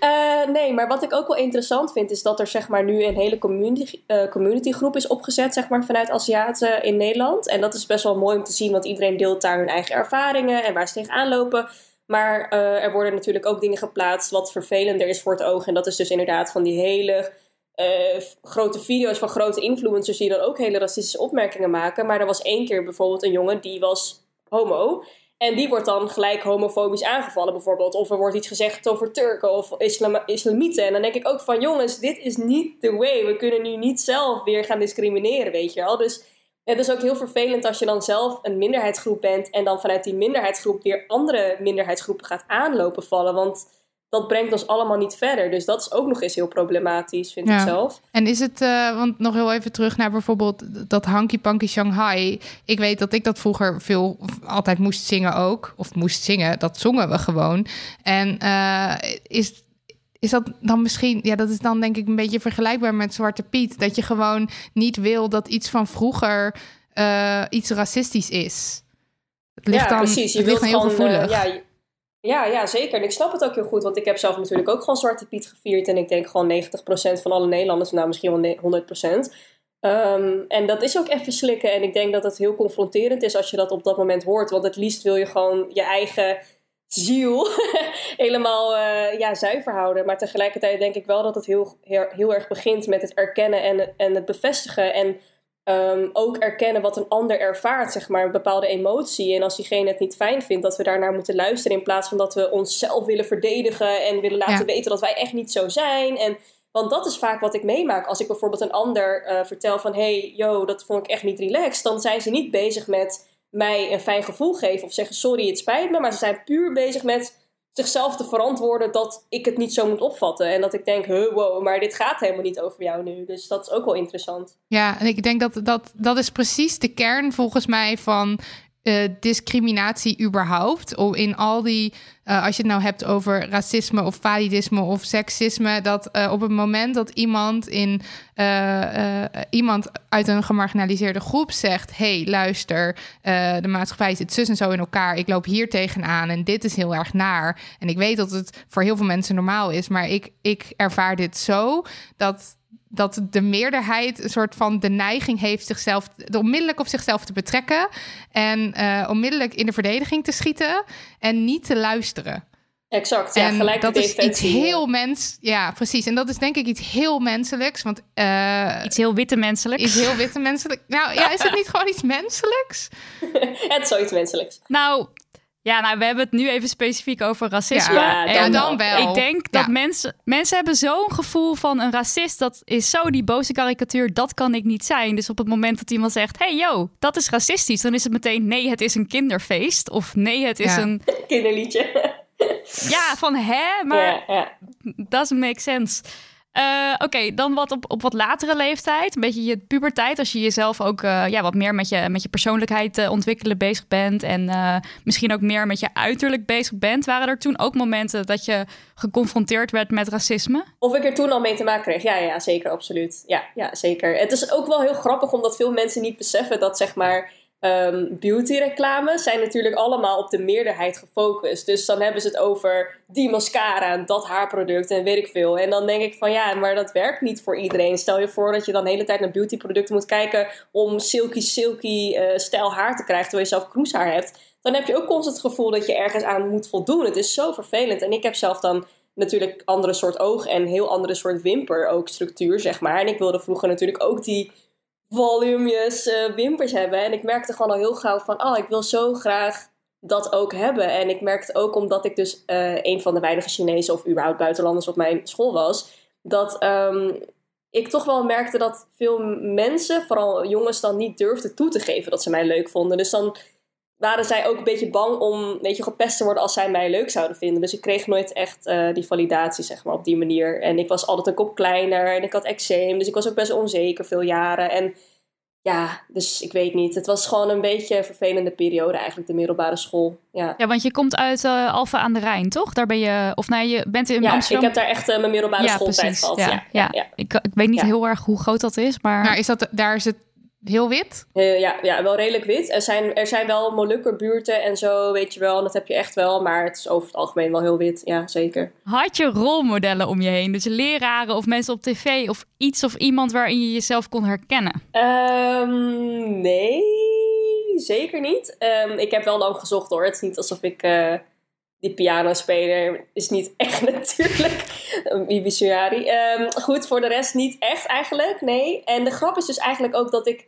Eh, nee, maar wat ik ook wel interessant vind, is dat er zeg maar nu een hele community, eh, communitygroep is opgezet, zeg maar, vanuit Aziaten in Nederland. En dat is best wel mooi om te zien, want iedereen deelt daar hun eigen ervaringen en waar ze tegenaan lopen. Maar eh, er worden natuurlijk ook dingen geplaatst wat vervelender is voor het oog. En dat is dus inderdaad van die hele eh, grote video's van grote influencers die dan ook hele racistische opmerkingen maken. Maar er was één keer bijvoorbeeld een jongen die was homo. En die wordt dan gelijk homofobisch aangevallen, bijvoorbeeld. Of er wordt iets gezegd over Turken of islam islamieten. En dan denk ik ook van, jongens, dit is niet the way. We kunnen nu niet zelf weer gaan discrimineren, weet je wel. Dus het is ook heel vervelend als je dan zelf een minderheidsgroep bent... en dan vanuit die minderheidsgroep weer andere minderheidsgroepen gaat aanlopen vallen. Want dat brengt ons allemaal niet verder. Dus dat is ook nog eens heel problematisch, vind Ja. ik zelf. En is het, eh, want nog heel even terug naar bijvoorbeeld dat Hanky Panky Shanghai. Ik weet dat ik dat vroeger veel altijd moest zingen ook. Of moest zingen, dat zongen we gewoon. En eh, is, is dat dan misschien, ja, dat is dan denk ik een beetje vergelijkbaar met Zwarte Piet. Dat je gewoon niet wil dat iets van vroeger eh, iets racistisch is. Het ligt ja, dan, precies. Je het ligt wilt heel eh, gevoelig. ja, ja, ja, zeker. En ik snap het ook heel goed, want ik heb zelf natuurlijk ook gewoon Zwarte Piet gevierd. En ik denk gewoon 90% van alle Nederlanders, nou misschien wel ne- 100%. Ehm, en dat is ook even slikken. En ik denk dat het heel confronterend is als je dat op dat moment hoort. Want het liefst wil je gewoon je eigen ziel helemaal eh, ja, zuiver houden. Maar tegelijkertijd denk ik wel dat het heel, heel, heel erg begint met het erkennen en, en het bevestigen. En Ehm, ook erkennen wat een ander ervaart, zeg maar, een bepaalde emotie. En als diegene het niet fijn vindt, dat we daarnaar moeten luisteren. In plaats van dat we onszelf willen verdedigen en willen laten Ja. weten dat wij echt niet zo zijn. En, want dat is vaak wat ik meemaak. Als ik bijvoorbeeld een ander eh, vertel van... hey, yo, dat vond ik echt niet relaxed. Dan zijn ze niet bezig met mij een fijn gevoel geven of zeggen... sorry, het spijt me. Maar ze zijn puur bezig met zichzelf te verantwoorden dat ik het niet zo moet opvatten. En dat ik denk, huh, wow, maar dit gaat helemaal niet over jou nu. Dus dat is ook wel interessant. Ja, en ik denk dat dat, dat is precies de kern volgens mij van eh, discriminatie überhaupt. Om in al die, eh, als je het nou hebt over racisme of validisme of seksisme, dat eh, op het moment dat iemand in iemand uit een gemarginaliseerde groep zegt: hey, luister, de maatschappij zit zus en zo in elkaar. Ik loop hier tegenaan en dit is heel erg naar. En ik weet dat het voor heel veel mensen normaal is, maar ik, ik ervaar dit zo dat dat de meerderheid een soort van de neiging heeft zichzelf de onmiddellijk op zichzelf te betrekken en eh, onmiddellijk in de verdediging te schieten en niet te luisteren. Exact, ja, en gelijk dat de is iets heel mens, ja, precies. En dat is denk ik iets heel menselijks, want eh Iets heel witte menselijks. iets heel witte menselijk. Nou ja, is het niet gewoon iets menselijks? het is zoiets menselijks. Nou, ja, nou, we hebben het nu even specifiek over racisme. Ja, En dan wel. Ik denk dat Ja. mensen, mensen hebben zo'n gevoel van een racist. Dat is zo die boze karikatuur, dat kan ik niet zijn. Dus op het moment dat iemand zegt, hey yo, dat is racistisch. Dan is het meteen, nee, het is een kinderfeest. Of nee, het is Ja. een, Kinderliedje. ja, van hè, maar ja, ja. doesn't make sense. Eh, Oké, dan wat op, op wat latere leeftijd. Een beetje je puberteit. Als je jezelf ook eh, ja, wat meer met je, met je persoonlijkheid eh, ontwikkelen bezig bent. En misschien ook meer met je uiterlijk bezig bent. Waren er toen ook momenten dat je geconfronteerd werd met racisme? Of ik er toen al mee te maken kreeg. Ja, ja, zeker, absoluut. Ja, ja, zeker. Het is ook wel heel grappig omdat veel mensen niet beseffen dat zeg maar ehm beauty-reclame zijn natuurlijk allemaal op de meerderheid gefocust. Dus dan hebben ze het over die mascara en dat haarproduct en weet ik veel. En dan denk ik van ja, maar dat werkt niet voor iedereen. Stel je voor dat je dan de hele tijd naar beautyproducten moet kijken om silky, silky eh, stijl haar te krijgen terwijl je zelf kroeshaar hebt. Dan heb je ook constant het gevoel dat je ergens aan moet voldoen. Het is zo vervelend. En ik heb zelf dan natuurlijk andere soort oog en heel andere soort wimper ook structuur, zeg maar. En ik wilde vroeger natuurlijk ook die volumejes eh, wimpers hebben. En ik merkte gewoon al heel gauw van, oh, ik wil zo graag dat ook hebben. En ik merkte ook omdat ik dus eh, een van de weinige Chinezen of überhaupt buitenlanders op mijn school was, dat ehm, ik toch wel merkte dat veel mensen, vooral jongens, dan niet durfden toe te geven dat ze mij leuk vonden. Dus dan waren zij ook een beetje bang om weet je, gepest te worden als zij mij leuk zouden vinden. Dus ik kreeg nooit echt eh, die validatie, zeg maar, op die manier. En ik was altijd een kop kleiner en ik had eczeem. Dus ik was ook best onzeker veel jaren. En ja, dus ik weet niet. Het was gewoon een beetje een vervelende periode eigenlijk, de middelbare school. Ja, Ja, want je komt uit eh Alphen aan de Rijn, toch? Daar ben je, of nee, je bent in ja Amsterdam. ik heb daar echt eh, mijn middelbare ja, schooltijd precies. gehad. Ja, Ja, ja, ja. Ik, ik weet niet Ja. heel erg hoe groot dat is, maar Nou, is dat, daar is het heel wit. Eh, ja, ja, wel redelijk wit. Er zijn, er zijn wel Molukkerbuurten en zo, weet je wel. En dat heb je echt wel, maar het is over het algemeen wel heel wit. Ja, zeker. had je rolmodellen om je heen? Dus leraren of mensen op tv of iets of iemand waarin je jezelf kon herkennen? Ehm, nee, zeker niet. Ehm, ik heb wel lang gezocht hoor. Het is niet alsof ik eh, die pianospeler is niet echt natuurlijk. Bibi Suyari. Ehm, goed, voor de rest niet echt eigenlijk, nee. En de grap is dus eigenlijk ook dat ik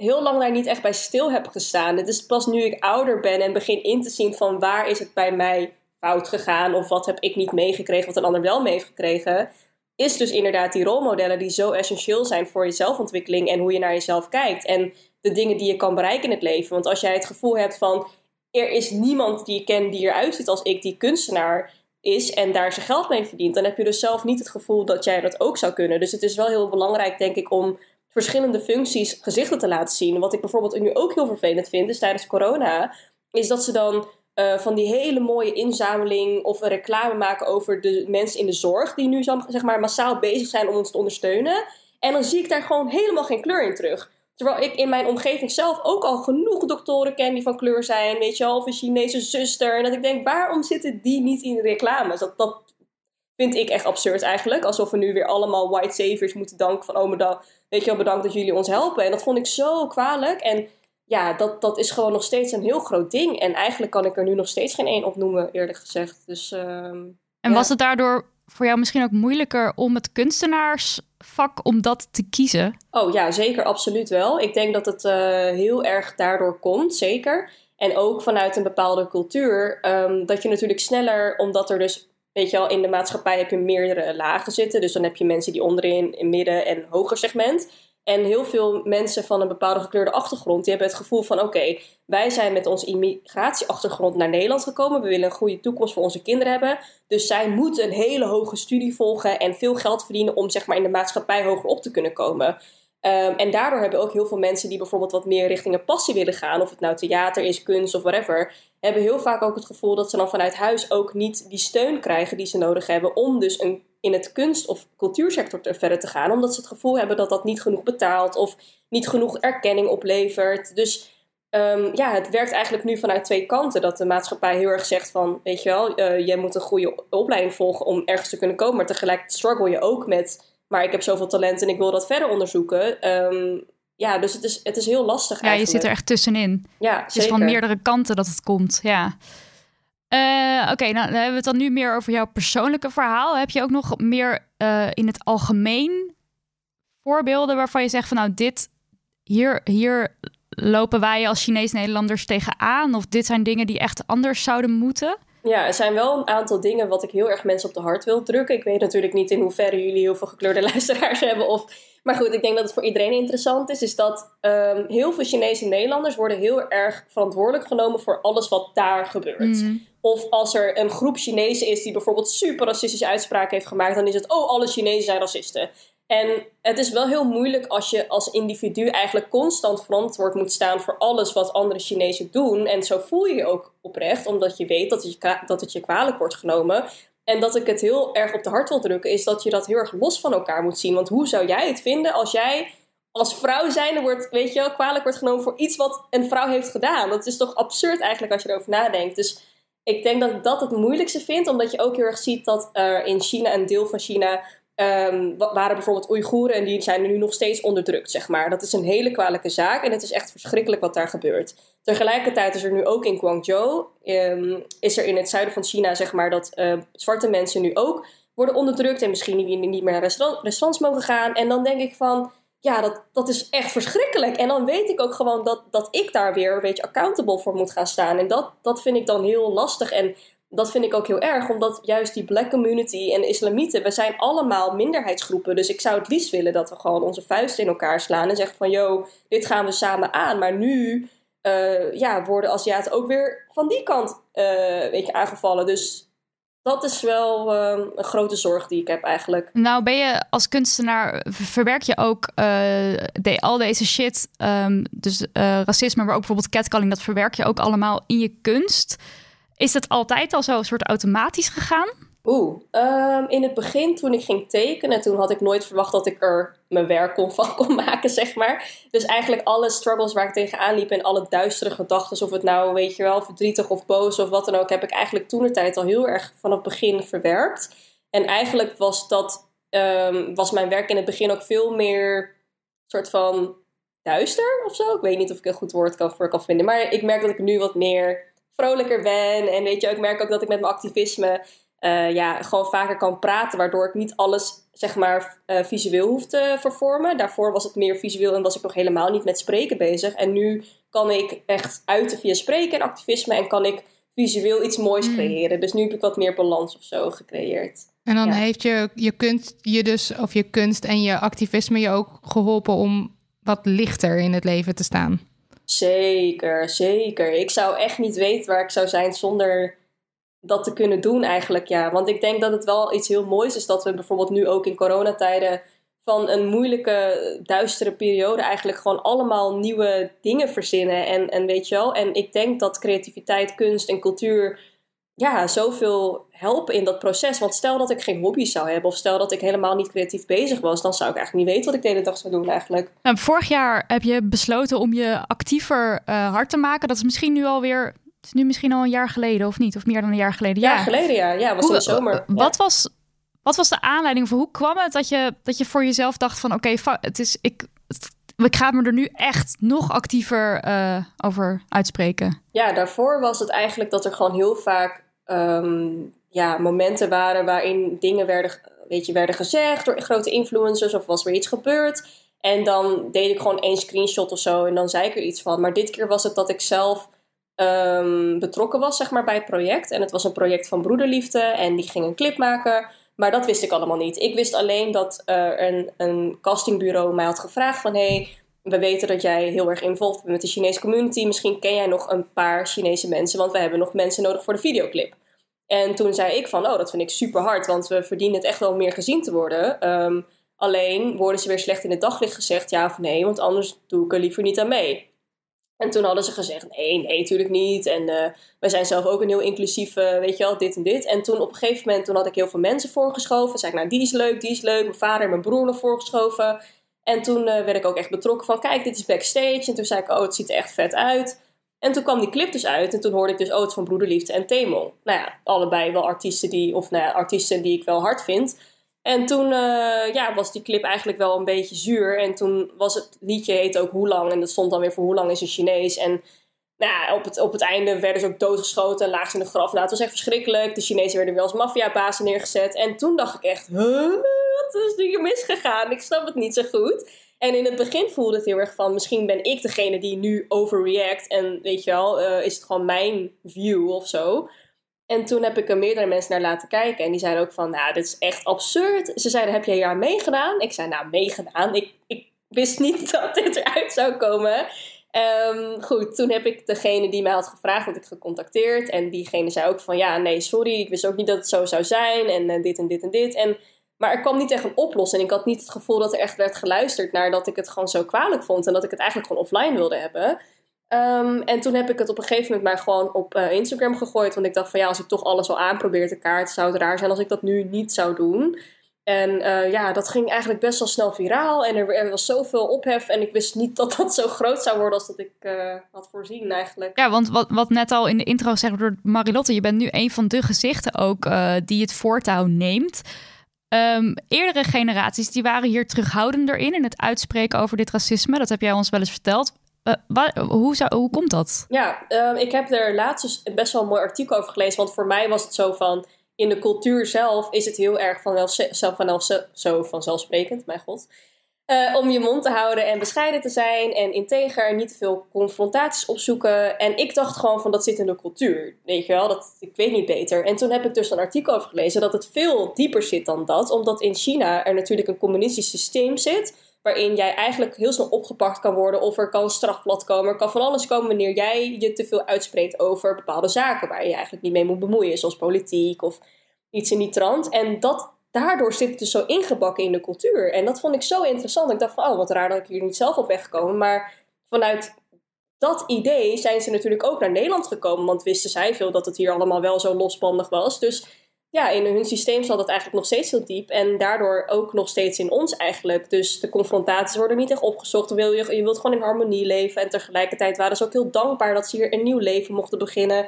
heel lang daar niet echt bij stil heb gestaan. Het is pas nu ik ouder ben en begin in te zien van waar is het bij mij fout gegaan of wat heb ik niet meegekregen wat een ander wel mee heeft gekregen, is dus inderdaad die rolmodellen die zo essentieel zijn voor je zelfontwikkeling en hoe je naar jezelf kijkt en de dingen die je kan bereiken in het leven. Want als jij het gevoel hebt van er is niemand die je kent die eruit ziet als ik, die kunstenaar is en daar zijn geld mee verdient, dan heb je dus zelf niet het gevoel dat jij dat ook zou kunnen. Dus het is wel heel belangrijk, denk ik, om verschillende functies gezichten te laten zien. Wat ik bijvoorbeeld nu ook heel vervelend vind, is tijdens corona, is dat ze dan eh, van die hele mooie inzameling of een reclame maken over de mensen in de zorg, die nu zeg maar massaal bezig zijn om ons te ondersteunen. En dan zie ik daar gewoon helemaal geen kleur in terug. Terwijl ik in mijn omgeving zelf ook al genoeg doktoren ken die van kleur zijn, weet je of een Chinese zuster. En dat ik denk, waarom zitten die niet in reclames? Dat, dat vind ik echt absurd eigenlijk. Alsof we nu weer allemaal white saviors moeten danken van, oh, bedankt, weet je wel, bedankt dat jullie ons helpen. En dat vond ik zo kwalijk. En ja, dat, dat is gewoon nog steeds een heel groot ding. En eigenlijk kan ik er nu nog steeds geen één opnoemen, eerlijk gezegd. Dus ehm, En Ja. was het daardoor voor jou misschien ook moeilijker om het kunstenaarsvak om dat te kiezen? Oh ja, zeker, absoluut wel. Ik denk dat het eh, heel erg daardoor komt, zeker. En ook vanuit een bepaalde cultuur. ehm, dat je natuurlijk sneller, omdat er dus, weet je wel, in de maatschappij heb je meerdere lagen zitten. Dus dan heb je mensen die onderin, in midden en hoger segment. En heel veel mensen van een bepaalde gekleurde achtergrond, die hebben het gevoel van: oké, wij zijn met onze immigratieachtergrond naar Nederland gekomen. We willen een goede toekomst voor onze kinderen hebben. Dus zij moeten een hele hoge studie volgen en veel geld verdienen om zeg maar in de maatschappij hoger op te kunnen komen. Ehm, en daardoor hebben ook heel veel mensen die bijvoorbeeld wat meer richting een passie willen gaan, of het nou theater is, kunst of whatever, hebben heel vaak ook het gevoel dat ze dan vanuit huis ook niet die steun krijgen die ze nodig hebben om dus een, in het kunst- of cultuursector te, verder te gaan, omdat ze het gevoel hebben dat dat niet genoeg betaalt of niet genoeg erkenning oplevert. Dus ehm, ja, het werkt eigenlijk nu vanuit twee kanten. Dat de maatschappij heel erg zegt van, weet je wel, eh jij moet een goede opleiding volgen om ergens te kunnen komen. Maar tegelijk struggle je ook met, maar ik heb zoveel talent en ik wil dat verder onderzoeken. Ehm, ja, dus het is, het is heel lastig Ja, je zit er echt tussenin. Ja, Het is zeker. van meerdere kanten dat het komt, ja. Eh, Oké, nou dan hebben we het dan nu meer over jouw persoonlijke verhaal. Heb je ook nog meer eh, in het algemeen voorbeelden waarvan je zegt van nou dit, hier, hier lopen wij als Chinees-Nederlanders tegenaan? Of dit zijn dingen die echt anders zouden moeten? Ja, er zijn wel een aantal dingen wat ik heel erg mensen op de hart wil drukken. Ik weet natuurlijk niet in hoeverre jullie heel veel gekleurde luisteraars hebben. Of... Maar goed, ik denk dat het voor iedereen interessant is. Is dat ehm, heel veel Chinese Nederlanders worden heel erg verantwoordelijk genomen voor alles wat daar gebeurt. Mm. Of als er een groep Chinezen is die bijvoorbeeld super racistische uitspraken heeft gemaakt, dan is het, oh, alle Chinezen zijn racisten. En het is wel heel moeilijk als je als individu eigenlijk constant verantwoord moet staan voor alles wat andere Chinezen doen. En zo voel je je ook oprecht, omdat je weet dat het je, dat het je kwalijk wordt genomen. En dat ik het heel erg op de hart wil drukken, is dat je dat heel erg los van elkaar moet zien. Want hoe zou jij het vinden als jij als vrouw zijnde wordt, weet je wel, kwalijk wordt genomen voor iets wat een vrouw heeft gedaan? Dat is toch absurd eigenlijk als je erover nadenkt. Dus ik denk dat ik dat het moeilijkste vind, omdat je ook heel erg ziet dat er in China, een deel van China, um, waren bijvoorbeeld Oeigoeren en die zijn nu nog steeds onderdrukt, zeg maar. Dat is een hele kwalijke zaak en het is echt verschrikkelijk wat daar gebeurt. Tegelijkertijd is er nu ook in Guangzhou, um, is er in het zuiden van China, zeg maar, dat uh, zwarte mensen nu ook worden onderdrukt en misschien niet, meer naar restaurant, restaurants mogen gaan. En dan denk ik van, ja, dat, dat is echt verschrikkelijk. En dan weet ik ook gewoon dat, dat ik daar weer een beetje accountable voor moet gaan staan. En dat, dat vind ik dan heel lastig. En dat vind ik ook heel erg, omdat juist die black community en islamieten, we zijn allemaal minderheidsgroepen. Dus ik zou het liefst willen dat we gewoon onze vuisten in elkaar slaan en zeggen van, yo, dit gaan we samen aan. Maar nu uh, ja, worden Aziaten ook weer van die kant uh, weet je, aangevallen. Dus dat is wel uh, een grote zorg die ik heb eigenlijk. Nou, ben je als kunstenaar, verwerk je ook de, al deze shit, um, dus racisme, maar ook bijvoorbeeld catcalling, dat verwerk je ook allemaal in je kunst. Is dat altijd al zo een soort automatisch gegaan? Oeh, um, in het begin toen ik ging tekenen, toen had ik nooit verwacht dat ik er mijn werk kon van kon maken, zeg maar. Dus eigenlijk alle struggles waar ik tegenaan liep en alle duistere gedachten, of het nou, weet je wel, verdrietig of boos of wat dan ook, heb ik eigenlijk toen de tijd al heel erg van het begin verwerkt. En eigenlijk was dat, um, was mijn werk in het begin ook veel meer soort van duister of zo. Ik weet niet of ik een goed woord kan voor kan vinden, maar ik merk dat ik nu wat meer vrolijker ben. En weet je, ik merk ook dat ik met mijn activisme uh, ja, gewoon vaker kan praten, waardoor ik niet alles zeg maar uh, visueel hoef te vervormen. Daarvoor was het meer visueel en was ik nog helemaal niet met spreken bezig. En nu kan ik echt uiten via spreken en activisme en kan ik visueel iets moois mm. creëren. Dus nu heb ik wat meer balans of zo gecreëerd. En dan ja. heeft je, je kunst je dus, of je kunst en je activisme je ook geholpen om wat lichter in het leven te staan. Zeker, zeker. Ik zou echt niet weten waar ik zou zijn zonder dat te kunnen doen eigenlijk, ja. Want ik denk dat het wel iets heel moois is dat we bijvoorbeeld nu ook in coronatijden van een moeilijke, duistere periode eigenlijk gewoon allemaal nieuwe dingen verzinnen. En, en weet je wel, en ik denk dat creativiteit, kunst en cultuur ja, zoveel helpen in dat proces. Want stel dat ik geen hobby's zou hebben, of stel dat ik helemaal niet creatief bezig was, dan zou ik eigenlijk niet weten wat ik de hele dag zou doen eigenlijk. Nou, vorig jaar heb je besloten om je actiever uh, hard te maken. Dat is misschien nu alweer. Het is nu misschien al een jaar geleden, of niet? Of meer dan een jaar geleden? Ja, jaar geleden, ja. Ja, was hoe, in de zomer. Ja. Wat, was, wat was de aanleiding voor? Hoe kwam het dat je, dat je voor jezelf dacht van... oké, okay, het is... Ik, ik ga me er nu echt nog actiever uh, over uitspreken. Ja, daarvoor was het eigenlijk dat er gewoon heel vaak um, ja, momenten waren waarin dingen werden, weet je, werden gezegd door grote influencers of was er iets gebeurd. En dan deed ik gewoon één screenshot of zo en dan zei ik er iets van. Maar dit keer was het dat ik zelf um, betrokken was zeg maar, bij het project. En het was een project van Broederliefde en die ging een clip maken. Maar dat wist ik allemaal niet. Ik wist alleen dat uh, een, een castingbureau mij had gevraagd van... hey, we weten dat jij heel erg involved bent met de Chinese community. Misschien ken jij nog een paar Chinese mensen, want we hebben nog mensen nodig voor de videoclip. En toen zei ik van, oh, dat vind ik super hard, want we verdienen het echt wel meer gezien te worden. Um, alleen worden ze weer slecht in het daglicht gezegd, ja of nee, want anders doe ik er liever niet aan mee. En toen hadden ze gezegd, nee, nee, natuurlijk niet. En uh, wij zijn zelf ook een heel inclusief, uh, weet je wel, dit en dit. En toen op een gegeven moment, toen had ik heel veel mensen voorgeschoven. Zei ik, nou, die is leuk, die is leuk. Mijn vader en mijn broer nog voorgeschoven. En toen uh, werd ik ook echt betrokken van, kijk, dit is backstage. En toen zei ik, oh, het ziet er echt vet uit. En toen kwam die clip dus uit en toen hoorde ik dus oh, het van Broederliefde en Temel. Nou ja, allebei wel artiesten die, of nou ja, artiesten die ik wel hard vind. En toen uh, ja, was die clip eigenlijk wel een beetje zuur. En toen was het liedje heet ook Hoe lang. En dat stond dan weer voor Hoe lang is een Chinees. En nou ja, op, het, op het einde werden ze ook doodgeschoten en lagen ze in de graf. Nou, het was echt verschrikkelijk. De Chinezen werden weer als maffiabazen neergezet. En toen dacht ik echt, huh? Wat is hier misgegaan? Ik snap het niet zo goed. En in het begin voelde het heel erg van, misschien ben ik degene die nu overreact. En weet je wel, uh, is het gewoon mijn view of zo. En toen heb ik er meerdere mensen naar laten kijken. En die zeiden ook van, nou, dit is echt absurd. Ze zeiden, heb je hier aan meegedaan? Ik zei, nou, meegedaan? Ik, ik wist niet dat dit eruit zou komen. Um, goed, toen heb ik degene die mij had gevraagd, had ik gecontacteerd. En diegene zei ook van, ja, nee, sorry, ik wist ook niet dat het zo zou zijn. En uh, dit en dit en dit. En, maar er kwam niet echt een oplossing. Ik had niet het gevoel dat er echt werd geluisterd naar dat ik het gewoon zo kwalijk vond. En dat ik het eigenlijk gewoon offline wilde hebben. Um, en toen heb ik het op een gegeven moment maar gewoon op uh, Instagram gegooid. Want ik dacht van ja, als ik toch alles al aanprobeer te kaart, zou het raar zijn als ik dat nu niet zou doen. En uh, ja, dat ging eigenlijk best wel snel viraal. En er, er, was zoveel ophef. En ik wist niet dat dat zo groot zou worden als dat ik uh, had voorzien eigenlijk. Ja, want wat, wat net al in de intro gezegd door Marilotte. Je bent nu een van de gezichten ook die het voortouw neemt. Um, eerdere generaties die waren hier terughoudender in. In het uitspreken over dit racisme. Dat heb jij ons wel eens verteld. Waar, hoe, zou, hoe komt dat? Ja, um, ik heb er laatst dus best wel een mooi artikel over gelezen. Want voor mij was het zo van... In de cultuur zelf is het heel erg zo vanzelfsprekend, mijn god. Uh, om je mond te houden en bescheiden te zijn en integer, niet te veel confrontaties opzoeken. En ik dacht gewoon van dat zit in de cultuur, weet je wel, dat, ik weet niet beter. En toen heb ik dus een artikel over gelezen dat het veel dieper zit dan dat, omdat in China er natuurlijk een communistisch systeem zit waarin jij eigenlijk heel snel opgepakt kan worden of er kan strafblad komen. Er kan van alles komen wanneer jij je te veel uitspreekt over bepaalde zaken waar je, je eigenlijk niet mee moet bemoeien, zoals politiek of iets in die trant. En dat, daardoor zit het dus zo ingebakken in de cultuur. En dat vond ik zo interessant. Ik dacht van, oh, wat raar dat ik hier niet zelf op ben gekomen. Maar vanuit dat idee zijn ze natuurlijk ook naar Nederland gekomen. Want wisten zij veel dat het hier allemaal wel zo losbandig was. Dus ja, in hun systeem zat het eigenlijk nog steeds heel diep. En daardoor ook nog steeds in ons eigenlijk. Dus de confrontaties worden niet echt opgezocht. Je wilt gewoon in harmonie leven. En tegelijkertijd waren ze ook heel dankbaar dat ze hier een nieuw leven mochten beginnen.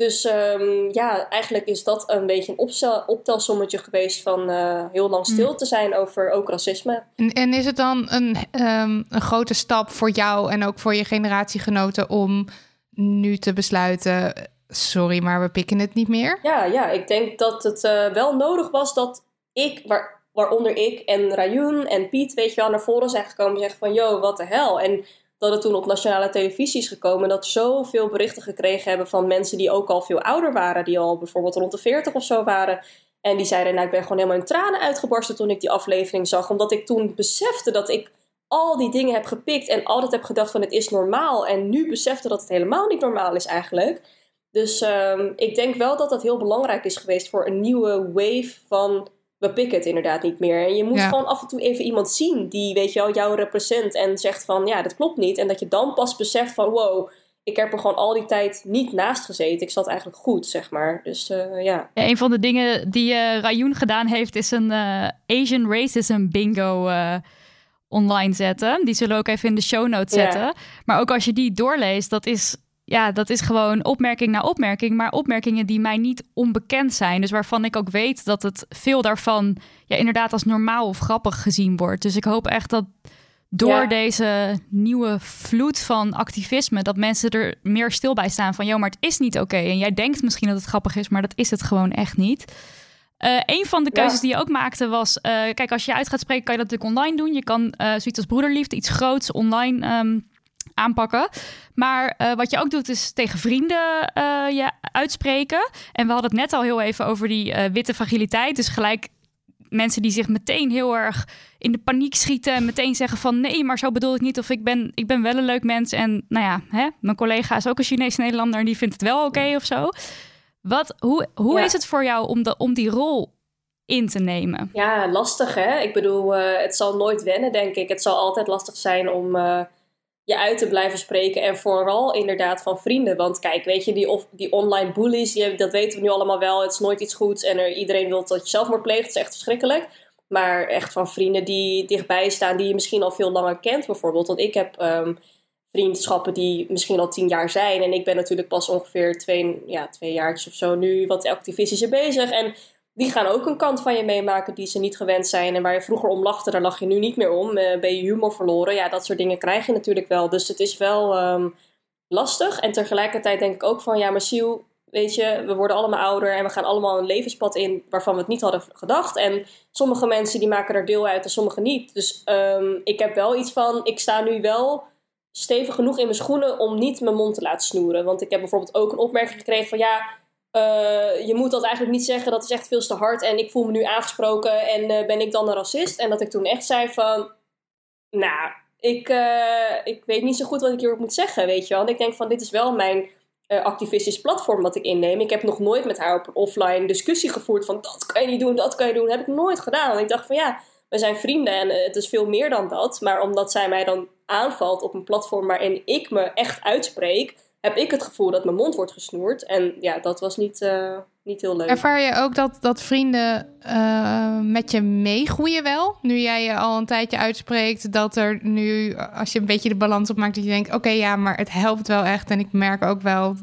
Dus um, ja, eigenlijk is dat een beetje een optelsommetje geweest van uh, heel lang stil mm. te zijn over ook racisme. En, en is het dan een, um, een grote stap voor jou en ook voor je generatiegenoten om nu te besluiten sorry, maar we pikken het niet meer? Ja, ja ik denk dat het uh, wel nodig was dat ik, waar, waaronder ik en Rayun en Piet, weet je wel, naar voren zijn gekomen en zeggen van, yo, wat de hel. En dat het toen op nationale televisie is gekomen, dat zoveel berichten gekregen hebben van mensen die ook al veel ouder waren, die al bijvoorbeeld rond de 40 of zo waren. En die zeiden, nou, ik ben gewoon helemaal in tranen uitgebarsten toen ik die aflevering zag, omdat ik toen besefte dat ik al die dingen heb gepikt en altijd heb gedacht van het is normaal. En nu besefte dat het helemaal niet normaal is eigenlijk. Dus um, ik denk wel dat dat heel belangrijk is geweest voor een nieuwe wave van we pikken het inderdaad niet meer. En je moet ja. gewoon af en toe even iemand zien die, weet je wel, jou represent en zegt van ja, dat klopt niet. En dat je dan pas beseft van wow, ik heb er gewoon al die tijd niet naast gezeten. Ik zat eigenlijk goed, zeg maar. Dus uh, ja. ja. Een van de dingen die uh, Rayoun gedaan heeft, is een uh, Asian Racism bingo online zetten. Die zullen we ook even in de show notes zetten. Ja. Maar ook als je die doorleest, dat is ja, dat is gewoon opmerking na opmerking, maar opmerkingen die mij niet onbekend zijn. Dus waarvan ik ook weet dat het veel daarvan ja, inderdaad als normaal of grappig gezien wordt. Dus ik hoop echt dat door ja. deze nieuwe vloed van activisme, dat mensen er meer stil bij staan van, joh, maar het is niet oké. Okay. En jij denkt misschien dat het grappig is, maar dat is het gewoon echt niet. Uh, een van de keuzes ja. die je ook maakte was... Uh, kijk, als je uit gaat spreken, kan je dat natuurlijk online doen. Je kan uh, zoiets als broederliefde, iets groots online um, aanpakken. Maar uh, wat je ook doet, is tegen vrienden uh, je uitspreken. En we hadden het net al heel even over die uh, witte fragiliteit. Dus gelijk mensen die zich meteen heel erg in de paniek schieten en meteen zeggen van nee, maar zo bedoel ik niet. Of ik ben, ik ben wel een leuk mens. En nou ja, hè, mijn collega is ook een Chinese Nederlander en die vindt het wel oké okay of zo. Wat, hoe hoe ja. is het voor jou om, de, om die rol in te nemen? Ja, lastig hè. Ik bedoel, het zal nooit wennen, denk ik. Het zal altijd lastig zijn om je uit te blijven spreken. En vooral inderdaad van vrienden. Want kijk, weet je, die, of, die online bullies, dat weten we nu allemaal wel. Het is nooit iets goeds en er, iedereen wil dat je zelfmoord pleegt. Het is echt verschrikkelijk. Maar echt van vrienden die dichtbij staan, die je misschien al veel langer kent bijvoorbeeld. Want ik heb um, vriendschappen die misschien al tien jaar zijn. En ik ben natuurlijk pas ongeveer twee, ja, twee jaartjes of zo nu wat activistischer bezig. En die gaan ook een kant van je meemaken die ze niet gewend zijn. En waar je vroeger om lachte, daar lach je nu niet meer om. Uh, ben je humor verloren? Ja, dat soort dingen krijg je natuurlijk wel. Dus het is wel um, lastig. En tegelijkertijd denk ik ook van, ja, maar Siel, weet je, we worden allemaal ouder en we gaan allemaal een levenspad in waarvan we het niet hadden gedacht. En sommige mensen die maken er deel uit en sommige niet. Dus um, ik heb wel iets van, ik sta nu wel stevig genoeg in mijn schoenen om niet mijn mond te laten snoeren. Want ik heb bijvoorbeeld ook een opmerking gekregen van, ja eh, je moet dat eigenlijk niet zeggen, dat is echt veel te hard en ik voel me nu aangesproken en eh, ben ik dan een racist? En dat ik toen echt zei van, nou, ik, eh, ik weet niet zo goed wat ik hierop moet zeggen, weet je wel. En ik denk van, dit is wel mijn activistisch platform wat ik inneem. Ik heb nog nooit met haar op een offline discussie gevoerd van, dat kan je niet doen, dat kan je doen. Dat heb ik nooit gedaan. Want ik dacht van, ja, we zijn vrienden en het is veel meer dan dat. Maar omdat zij mij dan aanvalt op een platform waarin ik me echt uitspreek heb ik het gevoel dat mijn mond wordt gesnoerd. En ja, dat was niet, uh, niet heel leuk. Ervaar je ook dat, dat vrienden uh, met je meegroeien wel? Nu jij je al een tijdje uitspreekt, dat er nu, als je een beetje de balans opmaakt, dat je denkt: oké, ja, maar het helpt wel echt. En ik merk ook wel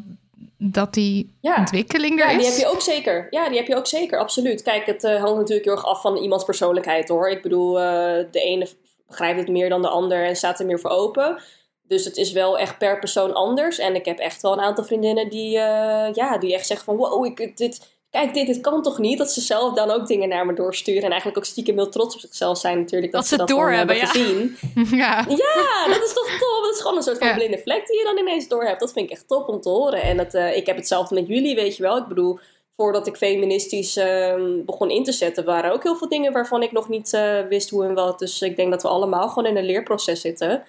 dat die ja. ontwikkeling er ja, is. die heb je ook zeker. Ja, die heb je ook zeker, absoluut. Kijk, het uh, hangt natuurlijk heel erg af van iemands persoonlijkheid hoor. Ik bedoel, de ene begrijpt het meer dan de ander en staat er meer voor open. Dus het is wel echt per persoon anders. En ik heb echt wel een aantal vriendinnen die, uh, ja, die echt zeggen van... Wow, ik, dit, kijk, dit, dit kan toch niet? Dat ze zelf dan ook dingen naar me doorsturen. En eigenlijk ook stiekem heel trots op zichzelf zijn natuurlijk. Dat, dat ze dat door hebben, ja. gezien. ja. ja, dat is toch top? Dat is gewoon een soort van ja. blinde vlek die je dan ineens door hebt. Dat vind ik echt top om te horen. En dat, uh, ik heb hetzelfde met jullie, weet je wel. Ik bedoel, voordat ik feministisch uh, begon in te zetten... waren ook heel veel dingen waarvan ik nog niet uh, wist hoe en wat. Dus ik denk dat we allemaal gewoon in een leerproces zitten...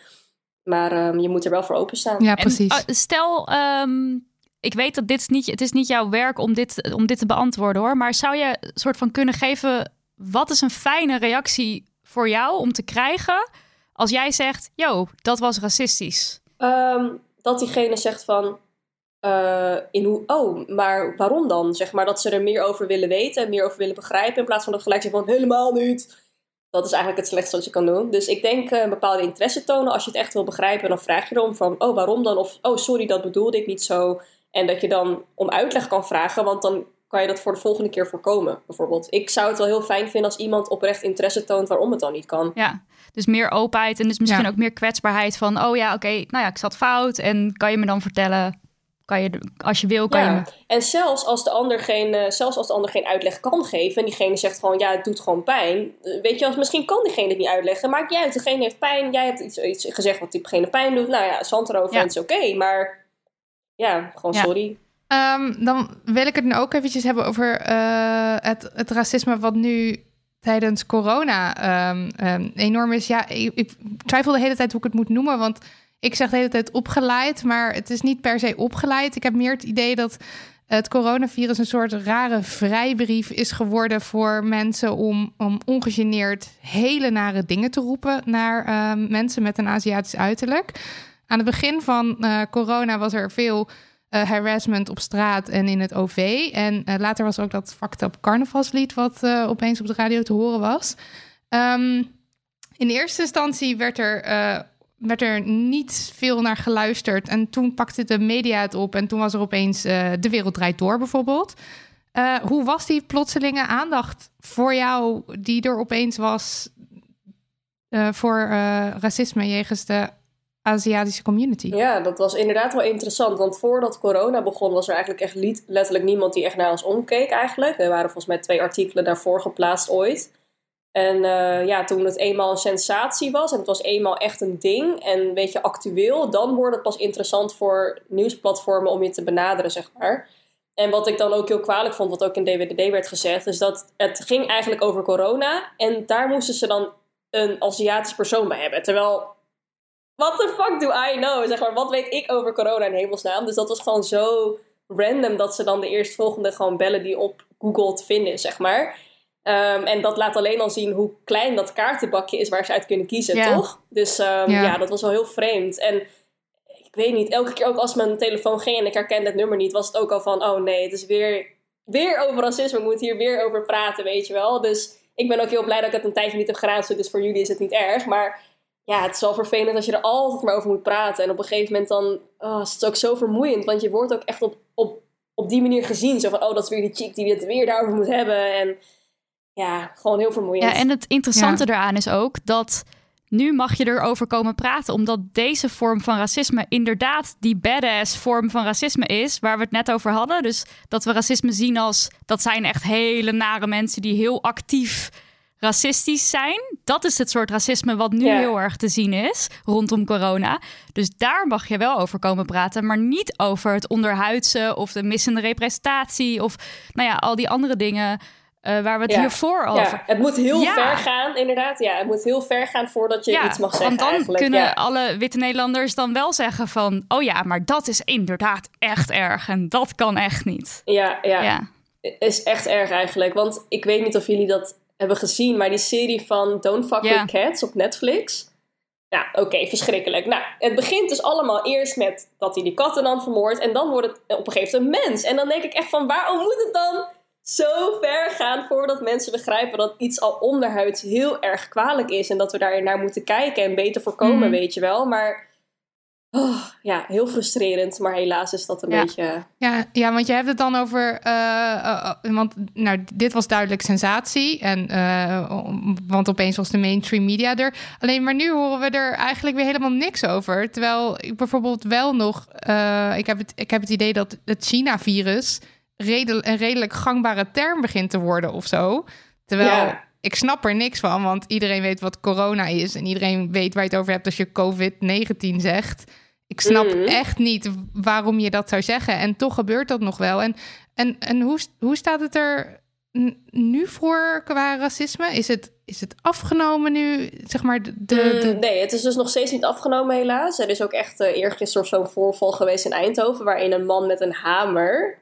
Maar um, je moet er wel voor openstaan. Ja, precies. En, uh, stel, um, ik weet dat dit is niet, het is niet jouw werk om dit, om dit te beantwoorden hoor. Maar zou je een soort van kunnen geven, wat is een fijne reactie voor jou om te krijgen als jij zegt, yo, dat was racistisch? Um, dat diegene zegt van, uh, in hoe, oh, maar waarom dan? Zeg maar dat ze er meer over willen weten en meer over willen begrijpen. In plaats van dat gelijk zeggen van, helemaal niet. Dat is eigenlijk het slechtste wat je kan doen. Dus ik denk uh, een bepaalde interesse tonen. Als je het echt wil begrijpen, dan vraag je erom van... oh, waarom dan? Of, oh, sorry, dat bedoelde ik niet zo. En dat je dan om uitleg kan vragen, want dan kan je dat voor de volgende keer voorkomen, bijvoorbeeld. Ik zou het wel heel fijn vinden als iemand oprecht interesse toont waarom het dan niet kan. Ja, dus meer openheid en dus misschien ja. ook meer kwetsbaarheid van... oh ja, oké, okay, nou ja, ik zat fout en kan je me dan vertellen kan je, als je wil, kan ja. je... En zelfs als, de ander geen, zelfs als de ander geen uitleg kan geven... en diegene zegt gewoon, ja, het doet gewoon pijn... weet je, als, misschien kan diegene het niet uitleggen... maakt niet uit, degene heeft pijn... jij hebt iets, iets gezegd wat diegene pijn doet... nou ja, zand erover ja. en het is oké, okay, maar... ja, gewoon ja. sorry. Um, dan wil ik het nu ook eventjes hebben over uh, het, het racisme... wat nu tijdens corona um, um, enorm is. Ja, ik, ik twijfel de hele tijd hoe ik het moet noemen... want ik zeg de hele tijd opgeleid, maar het is niet per se opgeleid. Ik heb meer het idee dat het coronavirus een soort rare vrijbrief is geworden voor mensen om, om ongegeneerd hele nare dingen te roepen naar uh, mensen met een Aziatisch uiterlijk. Aan het begin van uh, corona was er veel uh, harassment op straat en in het OV. En uh, later was er ook dat fucked up carnavalslied wat opeens op de radio te horen was. Um, in eerste instantie werd er werd er niet veel naar geluisterd. En toen pakte de media het op en toen was er opeens uh, De Wereld Draait Door bijvoorbeeld. Uh, hoe was die plotselinge aandacht voor jou die er opeens was uh, voor racisme jegens de Aziatische community? Ja, dat was inderdaad wel interessant. Want voordat corona begon was er eigenlijk echt letterlijk niemand die echt naar ons omkeek eigenlijk. Er waren volgens mij twee artikelen daarvoor geplaatst ooit. En uh, ja, toen het eenmaal een sensatie was en het was eenmaal echt een ding en een beetje actueel, dan wordt het pas interessant voor nieuwsplatformen om je te benaderen, zeg maar. En wat ik dan ook heel kwalijk vond, wat ook in DWDD werd gezegd, is dat het ging eigenlijk over corona en daar moesten ze dan een Aziatisch persoon bij hebben. Terwijl, what the fuck do I know? Zeg maar, wat weet ik over corona in hemelsnaam? Dus dat was gewoon zo random dat ze dan de eerstvolgende gewoon bellen die op Google te vinden zeg maar. Um, en dat laat alleen al zien hoe klein dat kaartenbakje is waar ze uit kunnen kiezen, toch? Dus um, ja. ja. dat was wel heel vreemd. En ik weet niet, elke keer ook als mijn telefoon ging en ik herkende het nummer niet, was het ook al van, oh nee, het is weer, weer over racisme, ik moet hier weer over praten, weet je wel. Dus ik ben ook heel blij dat ik het een tijdje niet heb geraadseld, dus voor jullie is het niet erg. Maar ja, het is wel vervelend als je er altijd maar over moet praten. En op een gegeven moment dan oh, is het ook zo vermoeiend, want je wordt ook echt op, op, op die manier gezien. Zo van, oh, dat is weer die chick die het weer daarover moet hebben. En ja, gewoon heel vermoeiend. Ja, en het interessante ja. eraan is ook dat nu mag je erover komen praten, omdat deze vorm van racisme inderdaad die badass vorm van racisme is, waar we het net over hadden. Dus dat we racisme zien als dat zijn echt hele nare mensen die heel actief racistisch zijn. Dat is het soort racisme wat nu Ja. heel erg te zien is rondom corona. Dus daar mag je wel over komen praten, maar niet over het onderhuidse of de missende representatie of nou ja, al die andere dingen eh, waar we het Ja. hiervoor over. Ja, het moet heel Ja. ver gaan, inderdaad. Ja, het moet heel ver gaan voordat je iets mag zeggen want dan eigenlijk. kunnen alle witte Nederlanders dan wel zeggen van... oh ja, maar dat is inderdaad echt erg en dat kan echt niet. Ja, ja, Ja, is echt erg eigenlijk. Want ik weet niet of jullie dat hebben gezien, maar die serie van Don't Fuck. With Cats op Netflix. Ja, oké, verschrikkelijk. Nou, het begint dus allemaal eerst met dat hij die katten dan vermoordt. En dan wordt het op een gegeven moment een mens. En dan denk ik echt van, waarom moet het dan zo ver gaan voordat mensen begrijpen dat iets al onderhuids heel erg kwalijk is. En dat we daar naar moeten kijken en beter voorkomen, Mhm. weet je wel. Maar oh, ja, heel frustrerend. Maar helaas is dat een Ja. beetje... Ja, ja, want je hebt het dan over. eh, eh, eh, want nou, dit was duidelijk sensatie. En, eh, want opeens was de mainstream media er. Alleen maar nu horen we er eigenlijk weer helemaal niks over. Terwijl ik bijvoorbeeld wel nog. eh, ik, heb het, ik heb het idee dat het China-virus redel, een redelijk gangbare term begint te worden of zo. Terwijl. Ja. Ik snap er niks van, want iedereen weet wat corona is. En iedereen weet waar je het over hebt als je COVID-19 zegt. Ik snap Mhm. echt niet waarom je dat zou zeggen. En toch gebeurt dat nog wel. En, en, en hoe, hoe staat het er nu voor qua racisme? Is het, is het afgenomen nu? Zeg maar de, de, de- Mm, nee, het is dus nog steeds niet afgenomen helaas. Er is ook echt uh, eergisteren zo'n voorval geweest in Eindhoven... waarin een man met een hamer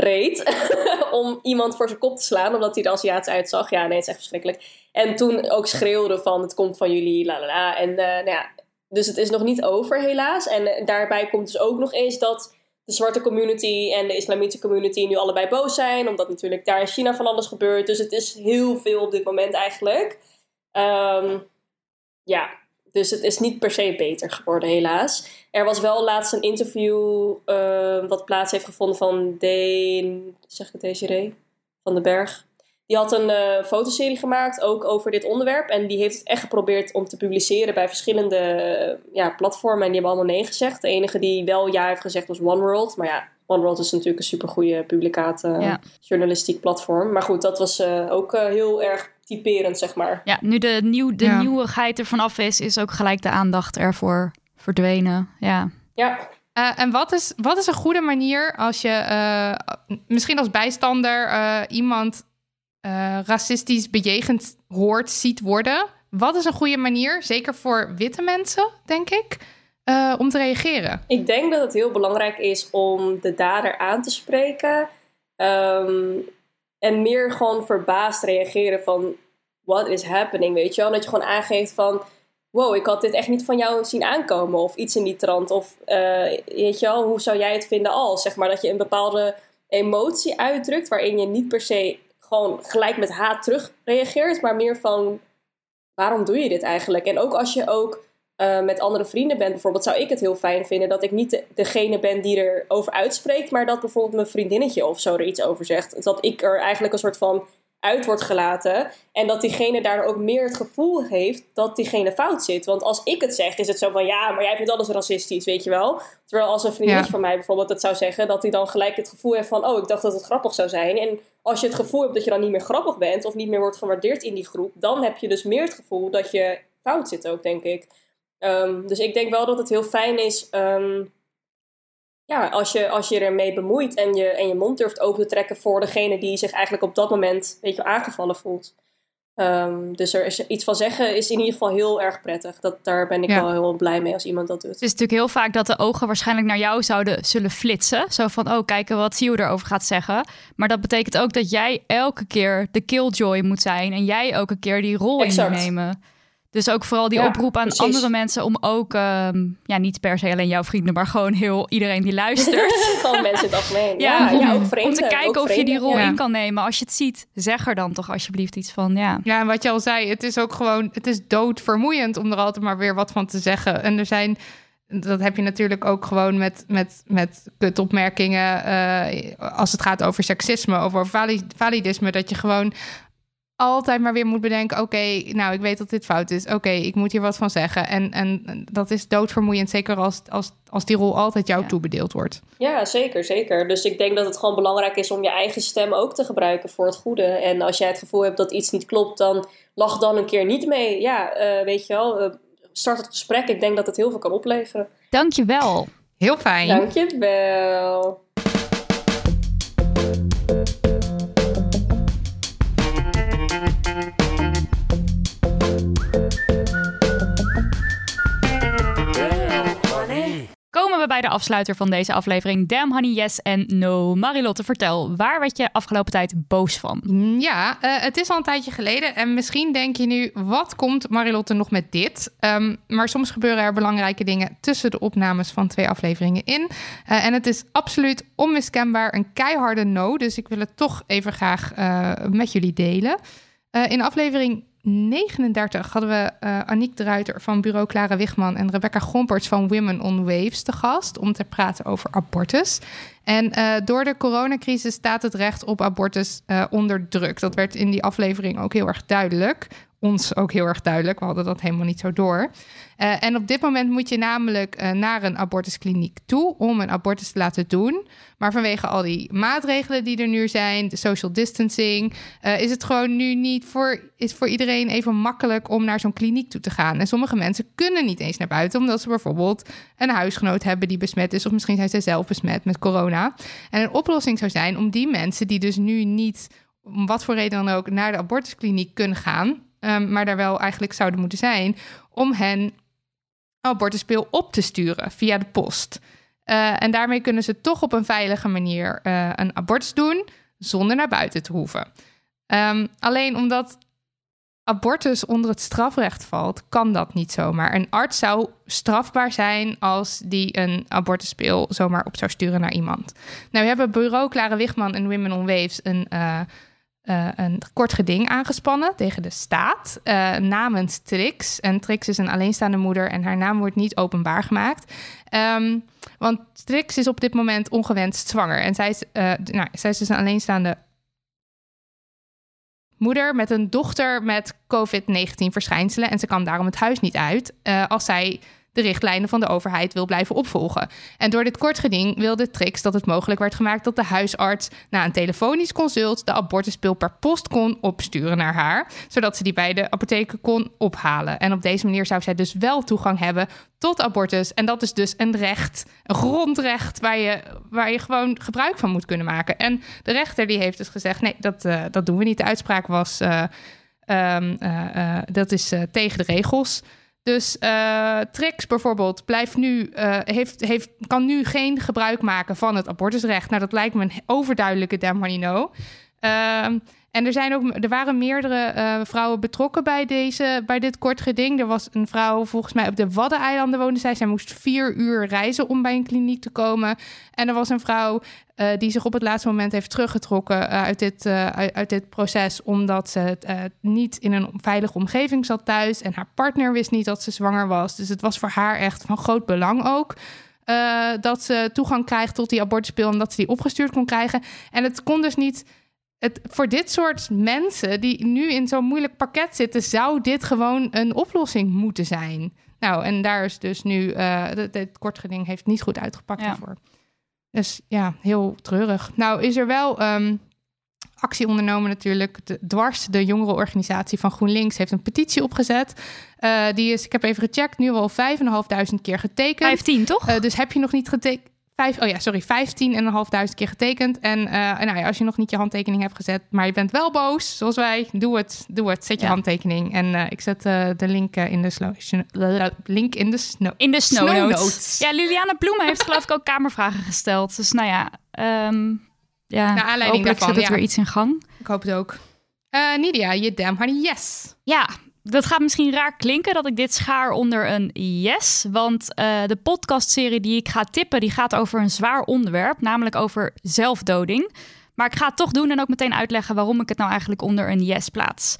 reed om iemand voor zijn kop te slaan... omdat hij er Aziatisch uitzag. Ja, nee, het is echt verschrikkelijk. En toen ook schreeuwde van het komt van jullie, la la la. En eh, nou ja, dus het is nog niet over helaas. En eh, daarbij komt dus ook nog eens dat de zwarte community en de islamitische community nu allebei boos zijn. Omdat natuurlijk daar in China van alles gebeurt. Dus het is heel veel op dit moment eigenlijk. Ehm, ja, dus het is niet per se beter geworden, helaas. Er was wel laatst een interview eh, wat plaats heeft gevonden van Deen, zeg ik het Desiree, van den Berg. Die had een eh, fotoserie gemaakt, ook over dit onderwerp. En die heeft het echt geprobeerd om te publiceren bij verschillende eh, ja, platformen. En die hebben allemaal nee gezegd. De enige die wel ja heeft gezegd was One World. Maar ja, One World is natuurlijk een supergoeie publicaat Ja. journalistiek platform. Maar goed, dat was ook heel erg typerend, zeg maar. ja nu de, nieuw, de Ja. nieuwigheid er vanaf is, is ook gelijk de aandacht ervoor verdwenen. Ja, Ja, Eh, en wat is, wat is een goede manier als je eh, misschien als bijstander eh, iemand eh, racistisch bejegend hoort, ziet worden? Wat is een goede manier, zeker voor witte mensen, denk ik, eh, om te reageren? Ik denk dat het heel belangrijk is om de dader aan te spreken. Ehm, en meer gewoon verbaasd reageren van... What is happening, weet je wel? Dat je gewoon aangeeft van... Wow, ik had dit echt niet van jou zien aankomen. Of iets in die trant. Of eh, weet je wel, hoe zou jij het vinden als? Zeg maar dat je een bepaalde emotie uitdrukt... waarin je niet per se gewoon gelijk met haat terug reageert. Maar meer van, waarom doe je dit eigenlijk? En ook als je ook uh, met andere vrienden bent, bijvoorbeeld, zou ik het heel fijn vinden dat ik niet de, degene ben die erover uitspreekt, maar dat bijvoorbeeld mijn vriendinnetje of zo er iets over zegt. Dat ik er eigenlijk een soort van uit wordt gelaten en dat diegene daar ook meer het gevoel heeft dat diegene fout zit. Want als ik het zeg, is het zo van ja, maar jij vindt alles racistisch, weet je wel. Terwijl als een vriendinnetje Ja. van mij bijvoorbeeld het zou zeggen, dat hij dan gelijk het gevoel heeft van oh, ik dacht dat het grappig zou zijn. En als je het gevoel hebt dat je dan niet meer grappig bent of niet meer wordt gewaardeerd in die groep, dan heb je dus meer het gevoel dat je fout zit ook, denk ik. Um, dus ik denk wel dat het heel fijn is um, ja, als, je, als je ermee bemoeit en je, en je mond durft open te trekken voor degene die zich eigenlijk op dat moment weet je, aangevallen voelt. Um, dus er is iets van zeggen is in ieder geval heel erg prettig. Dat, daar ben ik Ja. wel heel blij mee als iemand dat doet. Het is natuurlijk heel vaak dat de ogen waarschijnlijk naar jou zouden zullen flitsen. Zo van, oh, kijken wat Sio erover gaat zeggen. Maar dat betekent ook dat jij elke keer de killjoy moet zijn. En jij ook een keer die rol Exact. in moet nemen. Dus ook vooral die Ja, oproep aan precies. andere mensen om ook, ehm, ja, niet per se alleen jouw vrienden, maar gewoon heel iedereen die luistert. Gewoon mensen in het algemeen. Ja, Ja, ja, om- ook vreemden. om te kijken ook of je die rol ja. in kan nemen. Als je het ziet, zeg er dan toch alsjeblieft iets van, ja. Ja, en wat je al zei, het is ook gewoon, het is doodvermoeiend om er altijd maar weer wat van te zeggen. En er zijn, dat heb je natuurlijk ook gewoon met, met, met kutopmerkingen, eh, als het gaat over seksisme of over vali- validisme, dat je gewoon altijd maar weer moet bedenken: oké, nou, ik weet dat dit fout is. Oké, ik moet hier wat van zeggen. En, en dat is doodvermoeiend, zeker als, als, als die rol altijd jou toebedeeld wordt. Ja, zeker, zeker. Dus ik denk dat het gewoon belangrijk is om je eigen stem ook te gebruiken voor het goede. En als jij het gevoel hebt dat iets niet klopt, dan lach dan een keer niet mee. Ja, eh, weet je wel, uh, start het gesprek. Ik denk dat het heel veel kan opleveren. Dankjewel. Heel fijn. Dankjewel. Komen we bij de afsluiter van deze aflevering. Damn Honey Yes en No. Marilotte, vertel, waar werd je afgelopen tijd boos van? Ja, uh, het is al een tijdje geleden. En misschien denk je nu, wat komt Marilotte nog met dit? Um, maar soms gebeuren er belangrijke dingen tussen de opnames van twee afleveringen in. Uh, en het is absoluut onmiskenbaar een keiharde no. Dus ik wil het toch even graag uh, met jullie delen. in aflevering 39 hadden we uh, Aniek de van bureau Clara Wigman en Rebecca Gomperts van Women on Waves te gast om te praten over abortus. En uh, door de coronacrisis staat het recht op abortus uh, onder druk. Dat werd in die aflevering ook heel erg duidelijk. Ons ook heel erg duidelijk. We hadden dat helemaal niet zo door. Uh, en op dit moment moet je namelijk uh, naar een abortuskliniek toe om een abortus te laten doen. Maar vanwege al die maatregelen die er nu zijn, de social distancing, uh, is het gewoon nu niet voor, is voor iedereen even makkelijk om naar zo'n kliniek toe te gaan. En sommige mensen kunnen niet eens naar buiten, omdat ze bijvoorbeeld een huisgenoot hebben die besmet is, of misschien zijn zij zelf besmet met corona. En een oplossing zou zijn om die mensen die dus nu niet, om wat voor reden dan ook, naar de abortuskliniek kunnen gaan. Um, maar daar wel eigenlijk zouden moeten zijn, om hen abortuspil op te sturen via de post. Uh, en daarmee kunnen ze toch op een veilige manier uh, een abortus doen zonder naar buiten te hoeven. Um, alleen omdat abortus onder het strafrecht valt, kan dat niet zomaar. Een arts zou strafbaar zijn als die een abortuspil zomaar op zou sturen naar iemand. Nou, we hebben bureau Clara Wigman en Women on Waves een uh, uh, een kort geding aangespannen tegen de staat uh, namens Trix. En Trix is een alleenstaande moeder en haar naam wordt niet openbaar gemaakt. Um, want Trix is op dit moment ongewenst zwanger. En zij is, uh, nou, zij is dus een alleenstaande moeder met een dochter met COVID-19 verschijnselen. En ze kan daarom het huis niet uit als zij de richtlijnen van de overheid wil blijven opvolgen. En door dit kort geding wilde Trix dat het mogelijk werd gemaakt dat de huisarts na een telefonisch consult de abortuspil per post kon opsturen naar haar, zodat ze die bij de apotheken kon ophalen. En op deze manier zou zij dus wel toegang hebben tot abortus. En dat is dus een recht, een grondrecht waar je, waar je gewoon gebruik van moet kunnen maken. En de rechter die heeft dus gezegd: nee, dat, uh, dat doen we niet. De uitspraak was. Uh, um, uh, dat is tegen de regels. Dus uh, Trix bijvoorbeeld blijft nu, uh, heeft, heeft, kan nu geen gebruik maken van het abortusrecht. Nou, dat lijkt me een overduidelijke damn money no. En er, zijn ook, er waren meerdere uh, vrouwen betrokken bij, deze, bij dit kort geding. Er was een vrouw, volgens mij op de Waddeneilanden woonde zij. Zij moest vier uur reizen om bij een kliniek te komen. En er was een vrouw uh, die zich op het laatste moment heeft teruggetrokken uh, uit, dit, uit, dit proces. Omdat ze niet in een veilige omgeving zat thuis. En haar partner wist niet dat ze zwanger was. Dus het was voor haar echt van groot belang ook. dat ze toegang krijgt tot die abortuspil en dat ze die opgestuurd kon krijgen. En het kon dus niet het, voor dit soort mensen die nu in zo'n moeilijk pakket zitten, zou dit gewoon een oplossing moeten zijn. Nou, en daar is dus nu, uh, het kortgeding heeft niet goed uitgepakt ja. daarvoor. Dus ja, heel treurig. Nou, is er wel um, actie ondernomen natuurlijk. De, dwars, de jongerenorganisatie van GroenLinks, heeft een petitie opgezet. Uh, die is, ik heb even gecheckt, nu al 5.500 keer getekend. 15, toch? Uh, dus heb je nog niet getekend? Vijf, oh ja, sorry, 15.500 keer getekend. En uh, nou ja, als je nog niet je handtekening hebt gezet, maar je bent wel boos, zoals wij, doe het, doe het, zet je ja. handtekening. En uh, ik zet uh, de link in de slow, link in de snow, in de snow, snow notes. notes. Ja, Liliane Ploemen heeft geloof ik ook kamervragen gesteld. Dus nou ja, um, ja, Naar aanleiding daarvan, zet het ja. weer iets in gang. Ik hoop het ook. Nidia, je damn honey, yes. Ja, dat gaat misschien raar klinken dat ik dit schaar onder een yes. Want uh, de podcastserie die ik ga tippen, die gaat over een zwaar onderwerp, namelijk over zelfdoding. Maar ik ga het toch doen en ook meteen uitleggen waarom ik het nou eigenlijk onder een yes plaats.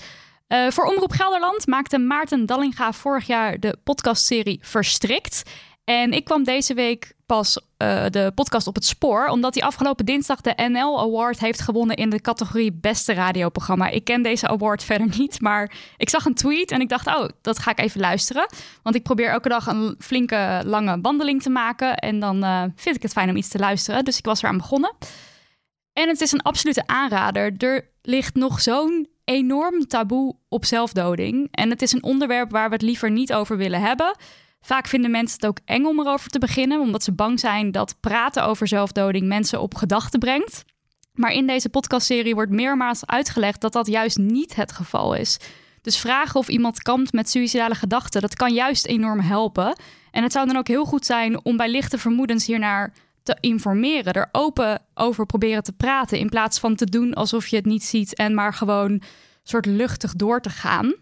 Uh, voor Omroep Gelderland maakte Maarten Dallinga vorig jaar de podcastserie Verstrikt. En ik kwam deze week pas eh, de podcast op het spoor, omdat hij afgelopen dinsdag de NL Award heeft gewonnen in de categorie Beste Radioprogramma. Ik ken deze award verder niet, maar ik zag een tweet en ik dacht, oh, dat ga ik even luisteren. Want ik probeer elke dag een flinke lange wandeling te maken en dan eh, vind ik het fijn om iets te luisteren. Dus ik was eraan begonnen. En het is een absolute aanrader. Er ligt nog zo'n enorm taboe op zelfdoding. En het is een onderwerp waar we het liever niet over willen hebben. Vaak vinden mensen het ook eng om erover te beginnen, omdat ze bang zijn dat praten over zelfdoding mensen op gedachten brengt. Maar in deze podcastserie wordt meermaals uitgelegd dat dat juist niet het geval is. Dus vragen of iemand kampt met suïcidale gedachten, dat kan juist enorm helpen. En het zou dan ook heel goed zijn om bij lichte vermoedens hiernaar te informeren, er open over proberen te praten, in plaats van te doen alsof je het niet ziet en maar gewoon soort luchtig door te gaan.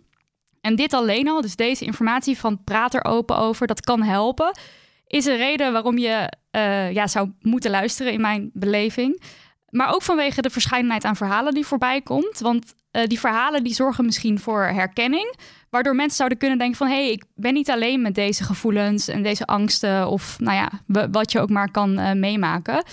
En dit alleen al, dus deze informatie van praat er open over, dat kan helpen, is een reden waarom je uh, ja, zou moeten luisteren in mijn beleving. Maar ook vanwege de verscheidenheid aan verhalen die voorbij komt. Want uh, die verhalen die zorgen misschien voor herkenning. Waardoor mensen zouden kunnen denken van... hé, hey, ik ben niet alleen met deze gevoelens en deze angsten... of nou ja, wat je ook maar kan uh, meemaken.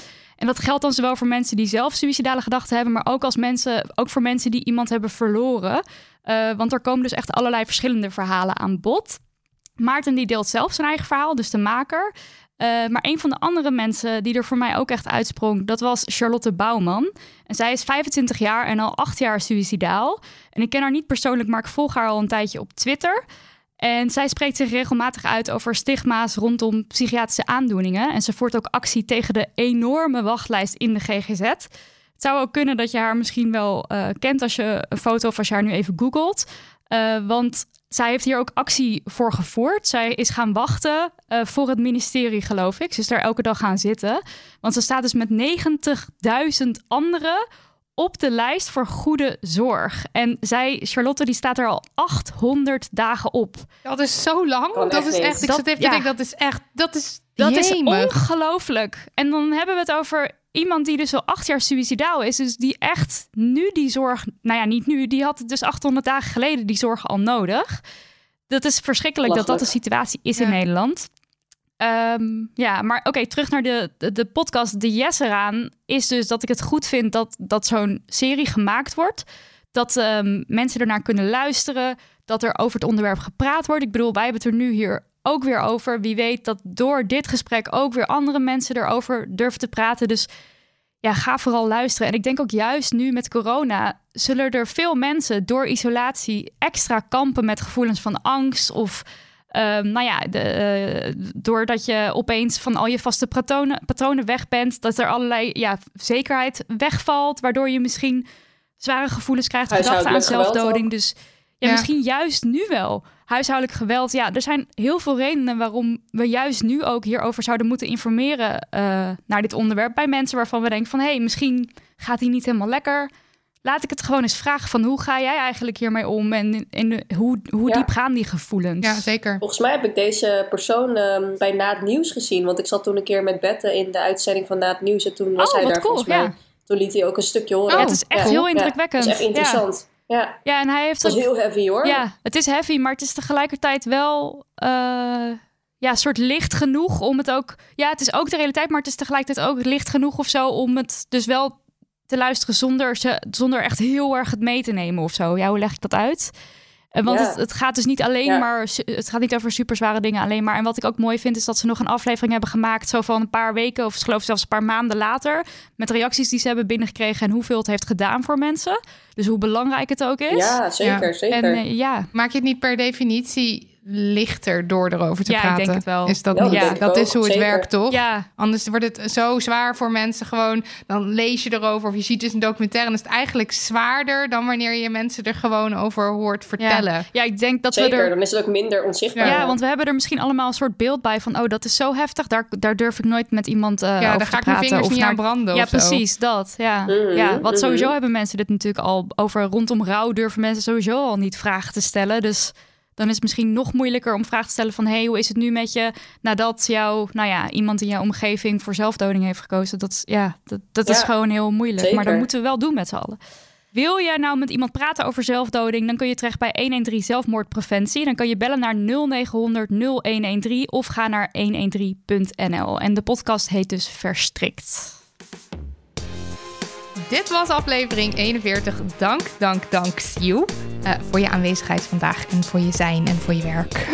En dat geldt dan zowel voor mensen die zelf suïcidale gedachten hebben... maar ook, als mensen, ook voor mensen die iemand hebben verloren. Uh, want er komen dus echt allerlei verschillende verhalen aan bod. Maarten die deelt zelf zijn eigen verhaal, dus de maker... Uh, maar een van de andere mensen die er voor mij ook echt uitsprong, dat was Charlotte Bouwman. En zij is 25 jaar en al acht jaar suicidaal. En ik ken haar niet persoonlijk, maar ik volg haar al een tijdje op Twitter. En zij spreekt zich regelmatig uit over stigma's rondom psychiatrische aandoeningen. En ze voert ook actie tegen de enorme wachtlijst in de GGZ. Het zou ook kunnen dat je haar misschien wel uh, kent als je een foto of als je haar nu even googelt. Uh, want zij heeft hier ook actie voor gevoerd. Zij is gaan wachten uh, voor het ministerie, geloof ik. Ze is daar elke dag gaan zitten. Want ze staat dus met 90.000 anderen op de lijst voor goede zorg. En zij, Charlotte, die staat er al 800 dagen op. Dat is zo lang. Kan dat echt is echt. Ik Dat- zit even ja. te denken, dat is echt. Dat is. Dat is ongelooflijk. En dan hebben we het over iemand die dus al acht jaar suicidaal is. Dus die echt nu die zorg... Nou ja, niet nu. Die had het dus 800 dagen geleden die zorg al nodig. Dat is verschrikkelijk dat dat de situatie is Ja. in Nederland. Ehm, ja, maar oké, terug naar de, de, podcast. De yes eraan is dus dat ik het goed vind dat, dat zo'n serie gemaakt wordt. Dat ehm, mensen ernaar kunnen luisteren. Dat er over het onderwerp gepraat wordt. Ik bedoel, wij hebben het er nu hier ook weer over. Wie weet dat door dit gesprek ook weer andere mensen erover durven te praten. Dus ja, ga vooral luisteren. En ik denk ook juist nu met corona zullen er veel mensen door isolatie extra kampen met gevoelens van angst of ehm, nou ja, de, eh, doordat je opeens van al je vaste patronen, patronen weg bent, dat er allerlei ja, zekerheid wegvalt, waardoor je misschien zware gevoelens krijgt, gedachten aan zelfdoding. Dus ja, Ja. misschien juist nu wel. Huishoudelijk geweld. Ja, er zijn heel veel redenen waarom we juist nu ook hierover zouden moeten informeren eh, naar dit onderwerp. Bij mensen waarvan we denken van hé, hey, misschien gaat die niet helemaal lekker. Laat ik het gewoon eens vragen van hoe ga jij eigenlijk hiermee om en, en hoe, hoe Ja. diep gaan die gevoelens? Ja, zeker. Volgens mij heb ik deze persoon ehm, bij Na het Nieuws gezien. Want ik zat toen een keer met Bette in de uitzending van Na het Nieuws. En toen was Oh, hij daar cool, volgens mij. ja. Toen liet hij ook een stukje horen. Ja, het is echt Ja. heel Ja, indrukwekkend. Het is echt interessant. Ja, Ja, en hij heeft het was ook heel heavy hoor. Ja, het is heavy, maar het is tegelijkertijd wel eh, ja, een soort licht genoeg om het ook. Ja, het is ook de realiteit, maar het is tegelijkertijd ook licht genoeg of zo om het dus wel te luisteren zonder, ze, zonder echt heel erg het mee te nemen of zo. Ja, hoe leg ik dat uit? Eh, Want Ja. het, het gaat dus niet alleen Ja. maar, het gaat niet over super zware dingen alleen maar. En wat ik ook mooi vind, is dat ze nog een aflevering hebben gemaakt, zo van een paar weken of ik geloof zelfs een paar maanden later, met reacties die ze hebben binnengekregen en hoeveel het heeft gedaan voor mensen. Dus hoe belangrijk het ook is. Ja, zeker, Ja. zeker. En eh, ja, Maak je het niet per definitie lichter door erover te Ja, ik praten? denk het wel. Is dat Ja, niet? Ja, is hoe het zeker. werkt, toch? ja, Anders wordt het zo zwaar voor mensen gewoon. Dan lees je erover of je ziet dus een documentaire. En is het eigenlijk zwaarder dan wanneer je mensen er gewoon over hoort vertellen. Ja, ik denk dat we zeker, er. dan is het ook minder onzichtbaar. Ja, want we hebben er misschien allemaal een soort beeld bij van, oh, dat is zo heftig, daar, daar durf ik nooit met iemand eh Ja, over daar te ga ik mijn praten. vingers of niet naar- aan branden Ja, of zo. precies, dat. Ja. Mhm, ja, want sowieso mhm. hebben mensen dit natuurlijk al over rondom rouw durven mensen sowieso al niet vragen te stellen. Dus dan is het misschien nog moeilijker om vragen te stellen van, hey, hoe is het nu met je nadat jou, nou ja, iemand in jouw omgeving voor zelfdoding heeft gekozen? Dat, is- ja, dat, dat is gewoon heel moeilijk. Maar dat moeten we wel doen met z'n allen. Wil je nou met iemand praten over zelfdoding, dan kun je terecht bij 113 zelfmoordpreventie. Dan kan je bellen naar 0900 0113 of ga naar 113.nl. En de podcast heet dus Verstrikt. Dit was aflevering 41. Dank, dank, dank, Sue. Uh, voor je aanwezigheid vandaag en voor je zijn en voor je werk.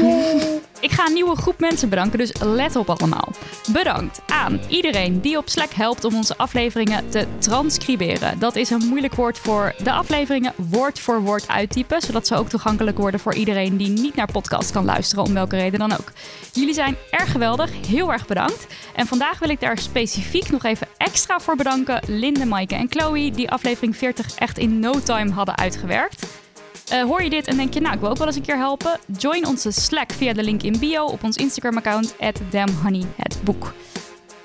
Ik ga een nieuwe groep mensen bedanken, dus let op allemaal. Bedankt aan iedereen die op Slack helpt om onze afleveringen te transcriberen. Dat is een moeilijk woord voor de afleveringen woord voor woord uittypen, zodat ze ook toegankelijk worden voor iedereen die niet naar podcast kan luisteren, om welke reden dan ook. Jullie zijn erg geweldig, heel erg bedankt. En vandaag wil ik daar specifiek nog even extra voor bedanken Linde, Maaike en Chloe, die aflevering 40 echt in no time hadden uitgewerkt. Uh, hoor je dit en denk je, nou, ik wil ook wel eens een keer helpen? Join onze Slack via de link in bio op ons Instagram-account, damnhoneyhetboek.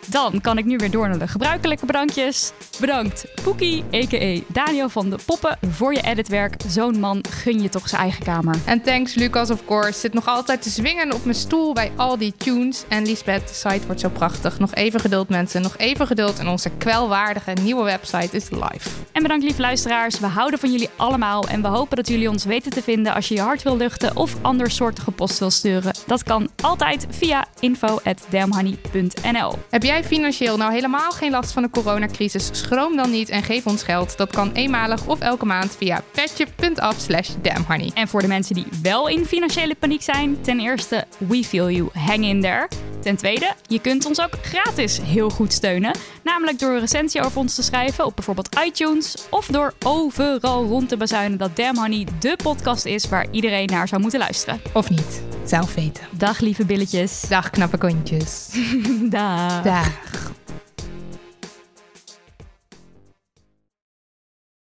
Dan kan ik nu weer door naar de gebruikelijke bedankjes. Bedankt Poekie, a.k.a. Daniel van de Poppen, voor je editwerk. Zo'n man gun je toch zijn eigen kamer. En thanks Lucas, of course. Zit nog altijd te zwingen op mijn stoel bij al die tunes. En Lisbeth, de site wordt zo prachtig. Nog even geduld mensen, nog even geduld. En onze kwelwaardige nieuwe website is live. En bedankt lieve luisteraars. We houden van jullie allemaal. En we hopen dat jullie ons weten te vinden als je je hart wil luchten of andersoortige post wil sturen. Dat kan altijd via info.damhoney.nl. Heb jij jij financieel nou helemaal geen last van de coronacrisis? Schroom dan niet en geef ons geld. Dat kan eenmalig of elke maand via petje.af slash damnhoney. En voor de mensen die wel in financiële paniek zijn, ten eerste, we feel you, hang in there. Ten tweede, je kunt ons ook gratis heel goed steunen. Namelijk door een recensie over ons te schrijven op bijvoorbeeld iTunes. Of door overal rond te bazuinen dat Damn Honey de podcast is waar iedereen naar zou moeten luisteren. Of niet, zelf weten. Dag lieve billetjes. Dag knappe kontjes. Dag. Dag.